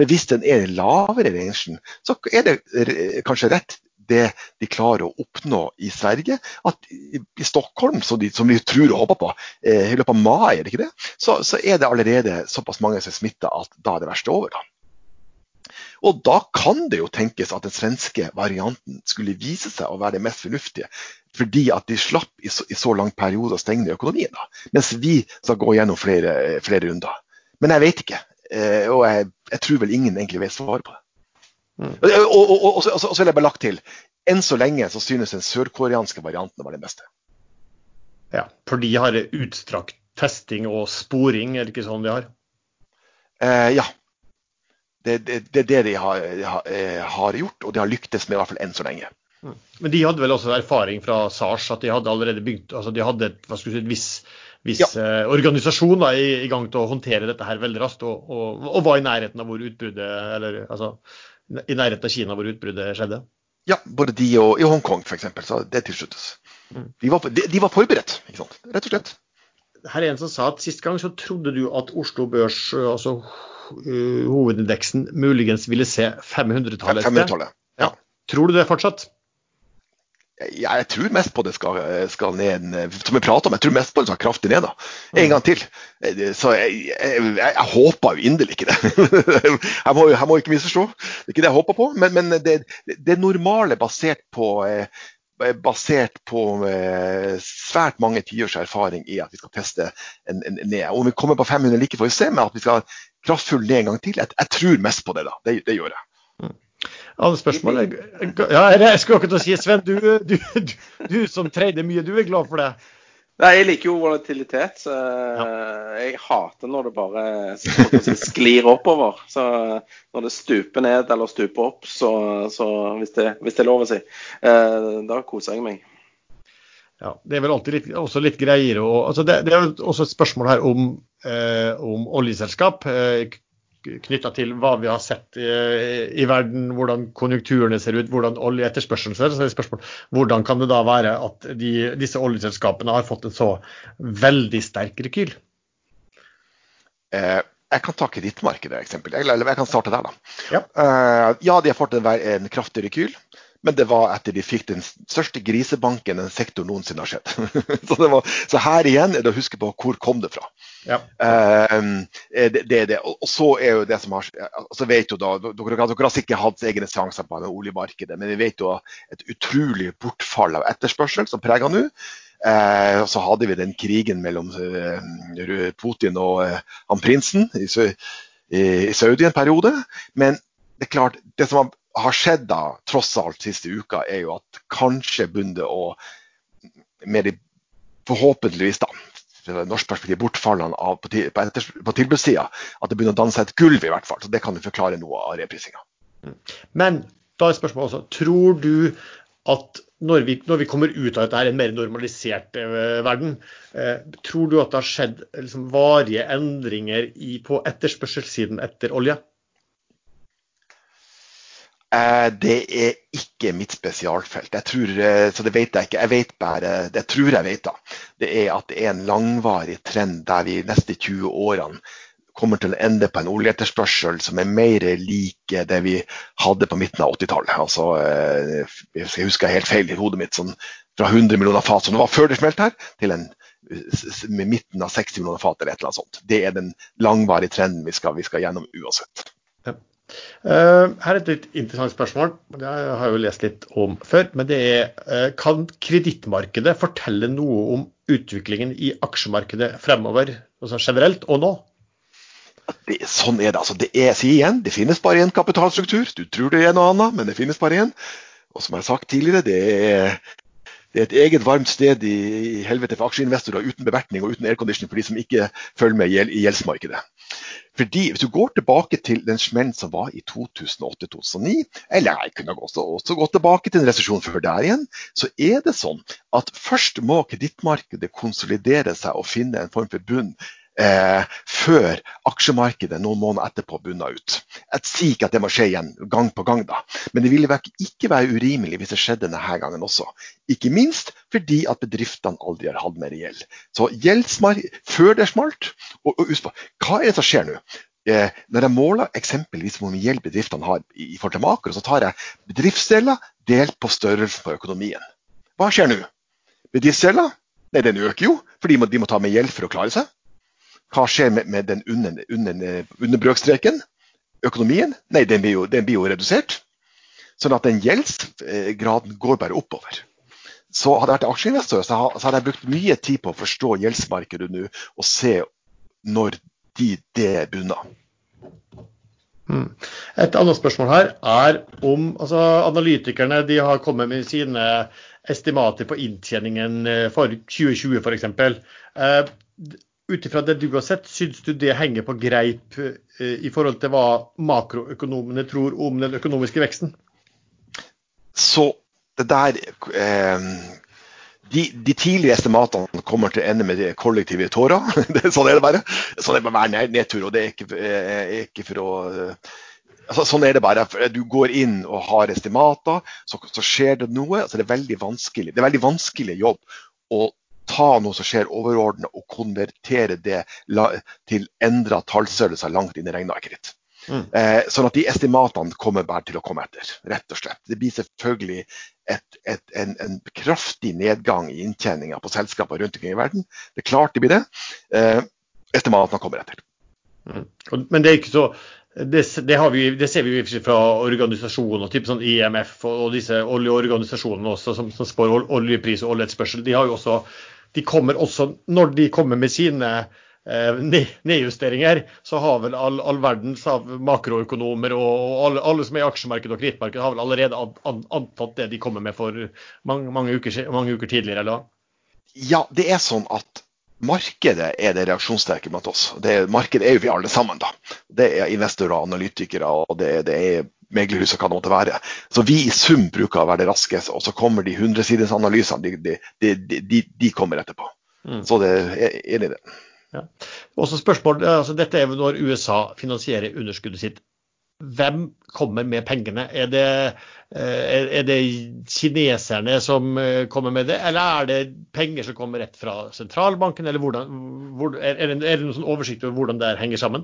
Hvis den er lavere i rangen, så er det kanskje rett det de klarer å oppnå i Sverige. At i Stockholm, som de, som de tror og håper på, eh, i løpet av mai, er det ikke det? Så, så, er det allerede såpass mange som er smitta at da er det verste over. da. Og da kan det jo tenkes at den svenske varianten skulle vise seg å være det mest fornuftige. Fordi at de slapp i så, i så lang periode å stenge ned økonomien. da, Mens vi skal gå gjennom flere, flere runder. Men jeg vet ikke. Eh, og jeg, jeg, tror vel ingen egentlig vet svaret på det. Mm. Og, og, og, og, så vil jeg bare lagt til enn så lenge så synes den sørkoreanske varianten var den beste. Ja, For de har utstrakt testing og sporing, er det ikke sånn de har? Eh, ja. Det er det, det, det, de har, har, eh, har, gjort, og de har lyktes med i hvert fall enn så lenge. Mm. Men de hadde vel også erfaring fra SARS, at de hadde allerede bygd altså de hadde et, hva si, et viss, viss ja. eh, organisasjon da, i, i, gang til å håndtere dette her veldig raskt, og, og, og var i nærheten av hvor utbruddet eller altså i nærheten av Kina hvor utbruddet skjedde? Ja, både de og i Hongkong f.eks. Så det tilsluttes. Mm. De, var, de, de, var, forberedt, rett og slett. Her er en som sa at Sist gang så trodde du at Oslo Børs, altså hovedindeksen, muligens ville se 500-tallet. 500 ja. Tror du det fortsatt? Ja, jeg tror mest på det skal, skal ned Som vi prater om, jeg tror mest på det skal kraftig ned. da. En gang til. Så jeg, jeg, jeg, jeg håper jo inderlig ikke det. [laughs] jeg, må, jeg må ikke misforstå. Det er ikke det jeg håper på. Men, men det, det normale basert på, basert på svært mange tiårs erfaring i at vi skal teste en, en, ned. Om vi kommer på 500 like, får vi se, men at vi skal kraftfull ned en gang til. Jeg, tror mest på det. da. Det, det gjør jeg. Alle spørsmål Ja, jeg skulle akkurat si, Sven, du, du, du, du som trader mye, du er glad for det? Nei, Jeg liker jo volatilitet. så ja. Jeg hater når det bare si, sklir oppover. Så Når det stuper ned eller stuper opp, så, så hvis, det, hvis, det, er lov å si, eh, da koser jeg meg. Ja, Det er vel alltid litt, også litt greier. å altså det, det, er også et spørsmål her om, eh, om oljeselskap. Eh, knytta til hva vi har sett i, i, verden, hvordan konjunkturene ser ut, hvordan oljeetterspørselen ser ut. Så er det spørsmål hvordan kan det da være at de, disse oljeselskapene har fått en så veldig sterk rekyl? Eh, jeg kan ta kredittmarkedet, eksempel. Eller jeg kan starte der, da. Ja, eh, ja de har fått en, en kraftig rekyl. Men det var etter de fikk den største grisebanken en sektor noensinne har sett. [laughs] så, var, så, her igjen er det å huske på hvor kom det fra. Ja. Uh, det, det, det. Og så er jo det som har så vet jo da, Dere, dere har sikkert hatt egne seanser på oljemarkedet, men vi vet jo et utrolig bortfall av etterspørsel som preger nå. Eh, og så hadde vi den krigen mellom uh, Putin og uh, han prinsen i, i, Saudi en periode. Men det er klart, det som har skjedd da, tross alt siste uka, er jo at kanskje begynner å med de Forhåpentligvis, da, norsk perspektiv, bortfallene av, på, på, på tilbudssida. At det begynner å danne seg et gulv, i hvert fall. så Det kan jo forklare noe av reprisinga. Mm. Men da er spørsmålet også, tror du at når vi, når vi, kommer ut av dette her, en mer normalisert eh, verden, eh, tror du at det har skjedd liksom, varige endringer i, på etterspørselssiden etter olje? Eh, det er ikke mitt spesialfelt. Jeg tror, eh, så det vet jeg ikke. Jeg vet bare, det tror jeg vet da. Det er at det er en langvarig trend der vi de neste 20 årene kommer til å ende på en oljeetterspørsel som er mer lik det vi hadde på midten av 80-tallet. Altså, eh, jeg husker helt feil i hodet mitt, sånn fra 100 millioner fat som det var før det smelt her, til en midten av 60 millioner fat eller et eller annet sånt. Det er den langvarige trenden vi skal, vi skal gjennom uansett. Uh, her er et litt interessant spørsmål. Det har jeg jo lest litt om før. Men det er uh, kan kredittmarkedet fortelle noe om utviklingen i aksjemarkedet fremover, altså generelt og nå? Det, sånn er det. altså. Det er, sier igjen, det finnes bare én kapitalstruktur. Du tror det er noe annet, men det finnes bare én. Og som jeg har sagt tidligere, det er, det er et eget varmt sted i, i helvete for aksjeinvestorer uten bevertning og uten aircondition for de som ikke følger med i gjeldsmarkedet. Fordi Hvis du går tilbake til den smellen som var i 2008-2009, eller jeg kunne også, også gått tilbake til en resesjon før der igjen, så er det sånn at først må kredittmarkedet konsolidere seg og finne en form for bunn eh, før aksjemarkedet noen måneder etterpå bunner ut. Jeg sier ikke at det må skje igjen gang på gang, da. men det ville ikke være urimelig hvis det skjedde denne gangen også. Ikke minst fordi at bedriftene aldri har hatt mer gjeld. Så før det smalt, og, og husk på, hva er det som skjer nå? Eh, når jeg måler eksempelvis hvor mye gjeld bedriftene har i, i forhold til makro, så tar jeg bedriftsdeler delt på størrelsen på økonomien. Hva skjer nå? Bedriftsdeler Nei, den øker jo, for de må, de må ta med gjeld for å klare seg. Hva skjer med, med den under, under, under brøkstreken? Økonomien? Nei, den blir, jo, den blir jo redusert. Sånn at den gjeldsgraden går bare oppover. Så hadde jeg vært aksjeinvestor, så hadde jeg brukt mye tid på å forstå gjeldsmarkedet nå og se når de, det bunner. Mm. Et annet spørsmål her er om altså, analytikerne de har kommet med sine estimater på inntjeningen eh, for 2020 f.eks. Eh, ut ifra det du har sett, syns du det henger på greip eh, i forhold til hva makroøkonomene tror om den økonomiske veksten? Så det der eh, de, de, tidlige estimatene kommer til å ende med kollektive tårer. [laughs] sånn er det bare. Sånn er det bare hver nedtur. og det er ikke, er eh, ikke for å altså, Sånn er det bare. Du går inn og har estimater, så, så skjer det noe. Altså, det, er veldig vanskelig. det er veldig vanskelig jobb å ta noe som skjer overordnet og konvertere det til endra tallstørrelser langt inn i regnearket ditt. Mm. Eh, sånn at de estimatene kommer bare til å komme etter, rett og slett. Det blir selvfølgelig et, et, en, en, kraftig nedgang i inntjeninga på selskaper rundt omkring i verden. Det er klart det blir det. Eh, estimatene kommer etter. Mm. Men det er ikke så det, det, vi, det, ser vi fra organisasjoner, type sånn IMF og, og disse oljeorganisasjonene også, som, som spår oljepris og oljeetterspørsel. De har jo også de kommer også, når de kommer med sine eh, nedjusteringer, så har vel all, all verdens makroøkonomer og, og alle, alle, som er i aksjemarkedet og kredittmarkedet, har vel allerede an, an, antatt det de kommer med for mange, mange, uker, mange uker, tidligere? eller? Ja, det er sånn at markedet er det reaksjonssterke blant oss. Det, markedet er jo vi alle sammen. da. Det er investorer og analytikere, og det, det er meglerhus kan måtte være. Så vi i sum bruker å være det raskeste, og så kommer de hundresidesanalysene. De, de, de, de, kommer etterpå. Mm. Så det er enig i det. Ja. Også spørsmål, altså Dette er når USA finansierer underskuddet sitt. Hvem kommer med pengene? Er det, eh, er det kineserne som eh, kommer med det, eller er det penger som kommer rett fra sentralbanken? eller hvordan, hvor, er, det, er det noen sånn oversikt over hvordan det henger sammen?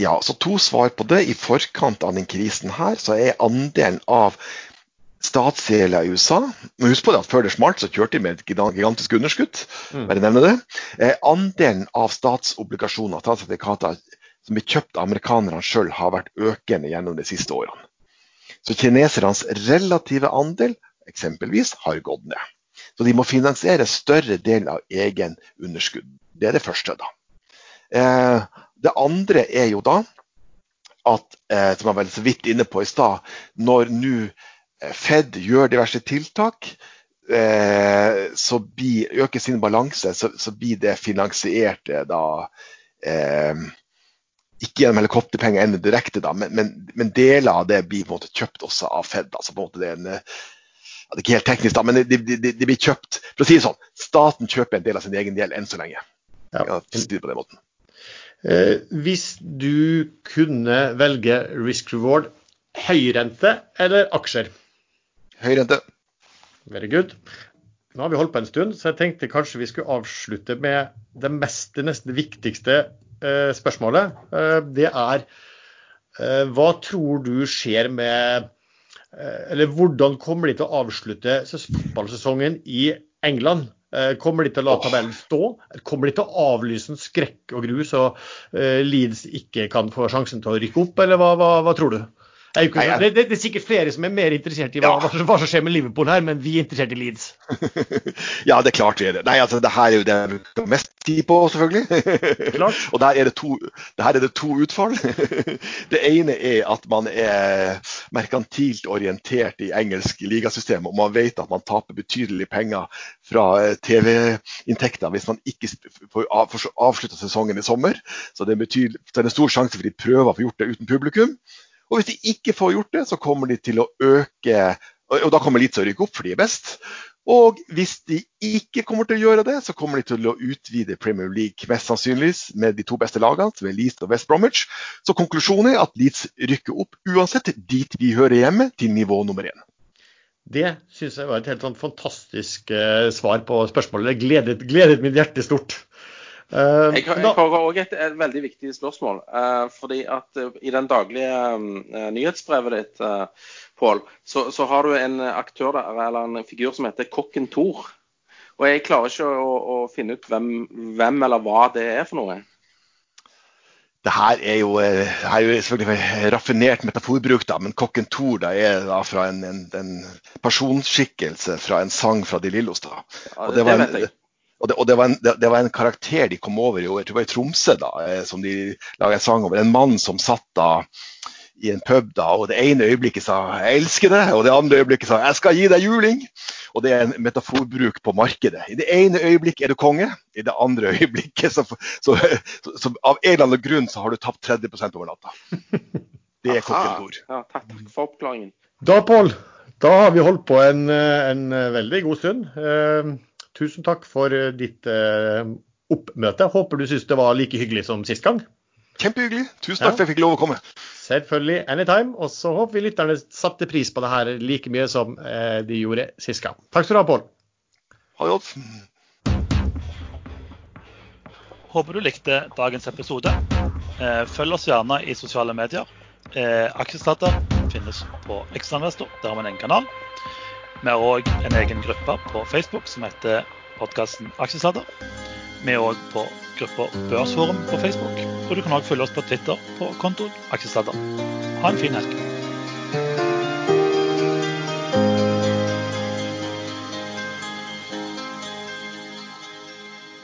Ja, så To svar på det. I forkant av den krisen her, så er andelen av statsgjelda i USA men Husk på det at før det smalt, så kjørte de med et gigantisk underskudd. Mm. bare nevne det. Eh, andelen av statsobligasjoner statssertifikater som blir kjøpt av amerikanerne sjøl, har vært økende gjennom de siste årene. Så kinesernes relative andel eksempelvis har gått ned. Så de må finansiere større del av egen underskudd. Det er det første. da. Eh, det andre er jo da at, eh, som jeg var så vidt inne på i stad, når nå eh, Fed gjør diverse tiltak, eh, så blir, øker sin balanse, så, så, blir det finansiert eh, da eh, ikke gjennom helikopterpenger ennå direkte, da, men, men, men, deler av det blir på en måte kjøpt også av Fed. altså på en måte det er en Det er ikke helt teknisk, da, men det, de, de, de blir kjøpt For å si det sånn, staten kjøper en del av sin egen gjeld enn så lenge. Ja. Ja, si det på den måten. Eh, hvis du kunne velge risk reward, høyrente eller aksjer? Høyrente. Very good. Nå har vi holdt på en stund, så jeg tenkte kanskje vi skulle avslutte med det mest, det nesten viktigste eh, spørsmålet. Eh, det er eh, hva tror du skjer med eh, Eller hvordan kommer de til å avslutte fotballsesongen i England? Eh, Kommer de til å la tabellen stå? Kommer de til å avlyse en skrekk og gru så eh, Leeds ikke kan få sjansen til å rykke opp, eller hva, hva, hva tror du? Det er, ikke, det, det, det er sikkert flere som er mer interessert i hva, Ja. hva, som- skjer med Liverpool her, men vi er interessert i Leeds. [laughs] Ja, det er klart vi er det. Nei, altså, det her er jo det jeg bruker mest tid på, selvfølgelig. [laughs] Klart. og der er det to, det her er det to utfall. [laughs] det ene er at man er merkantilt orientert i engelsk ligasystem, og man vet at man taper betydelige penger fra eh, TV-inntekter hvis man ikke får av- avslutta sesongen i sommer. Så det betydelig, så det er en stor sjanse for de prøver å få gjort det uten publikum. Og hvis de ikke får gjort det, så kommer de til å øke Og da kommer Leeds til å rykke opp, for de er best. Og hvis de ikke kommer til å gjøre det, så kommer de til å utvide Premier League mest sannsynlig med de to beste lagene, som er Leeds og West Bromwich. Så konklusjonen er at Leeds rykker opp uansett dit vi hører hjemme, til nivå nummer én. Det syns jeg var et helt sånn fantastisk eh, svar på spørsmålet. Det gledet, gledet mitt hjerte stort. Eh, Jeg, har- jeg har òg et, et veldig viktig spørsmål. eh, fordi at eh, I den daglige nyhetsbrevet ditt, uh, Pål, så, så har du en aktør der, eller en figur som heter Kokken Thor. Og jeg klarer ikke å, å finne ut hvem, hvem eller hva det er for noe. Det her er jo, her er jo selvfølgelig raffinert metaforbruk, da, men kokken Thor da, er da fra en, en, en personskikkelse fra en sang fra De Lillos. Da. Og det, det var en- vet jeg. Og, det, og det, var en, det, det var en karakter de kom over i, jeg tror det var i Tromsø, da, eh, som de laga en sang over. En mann som satt da i en pub da, og det ene øyeblikket sa 'jeg elsker det', og det andre øyeblikket sa 'jeg skal gi deg juling'. Og det er en metaforbruk på markedet. I det ene øyeblikket er du konge, i det andre [laughs] øyeblikket så, så, så, så av en eller annen grunn så har du tapt 30% over natta. [laughs] Det er kokken ord. Ja, takk, takk for oppklaringen. Da, Pål, da har vi holdt på en, eh, en veldig god stund. Tusen takk for eh, ditt eh, oppmøte. Håper du syns det var like hyggelig som sist gang. Kjempehyggelig. Tusen Ja. takk for at jeg fikk lov å komme. Selvfølgelig anytime. Og så håper vi lytterne satte pris på det her like mye som eh, de gjorde sist gang. Takk skal du ha, Pål. Ha det godt. Håper du likte dagens episode. Eh, Følg oss gjerne i sosiale medier. Aksjestater Aksjesladder finnes på Ekstrainvestor. Der har vi en kanal. Vi har òg en egen gruppe på Facebook som heter podkasten Aksjesladder. Vi er òg på gruppa Børsforum på Facebook. Og du kan òg følge oss på Twitter på kontoen Aksjesladder. Ha en fin helg.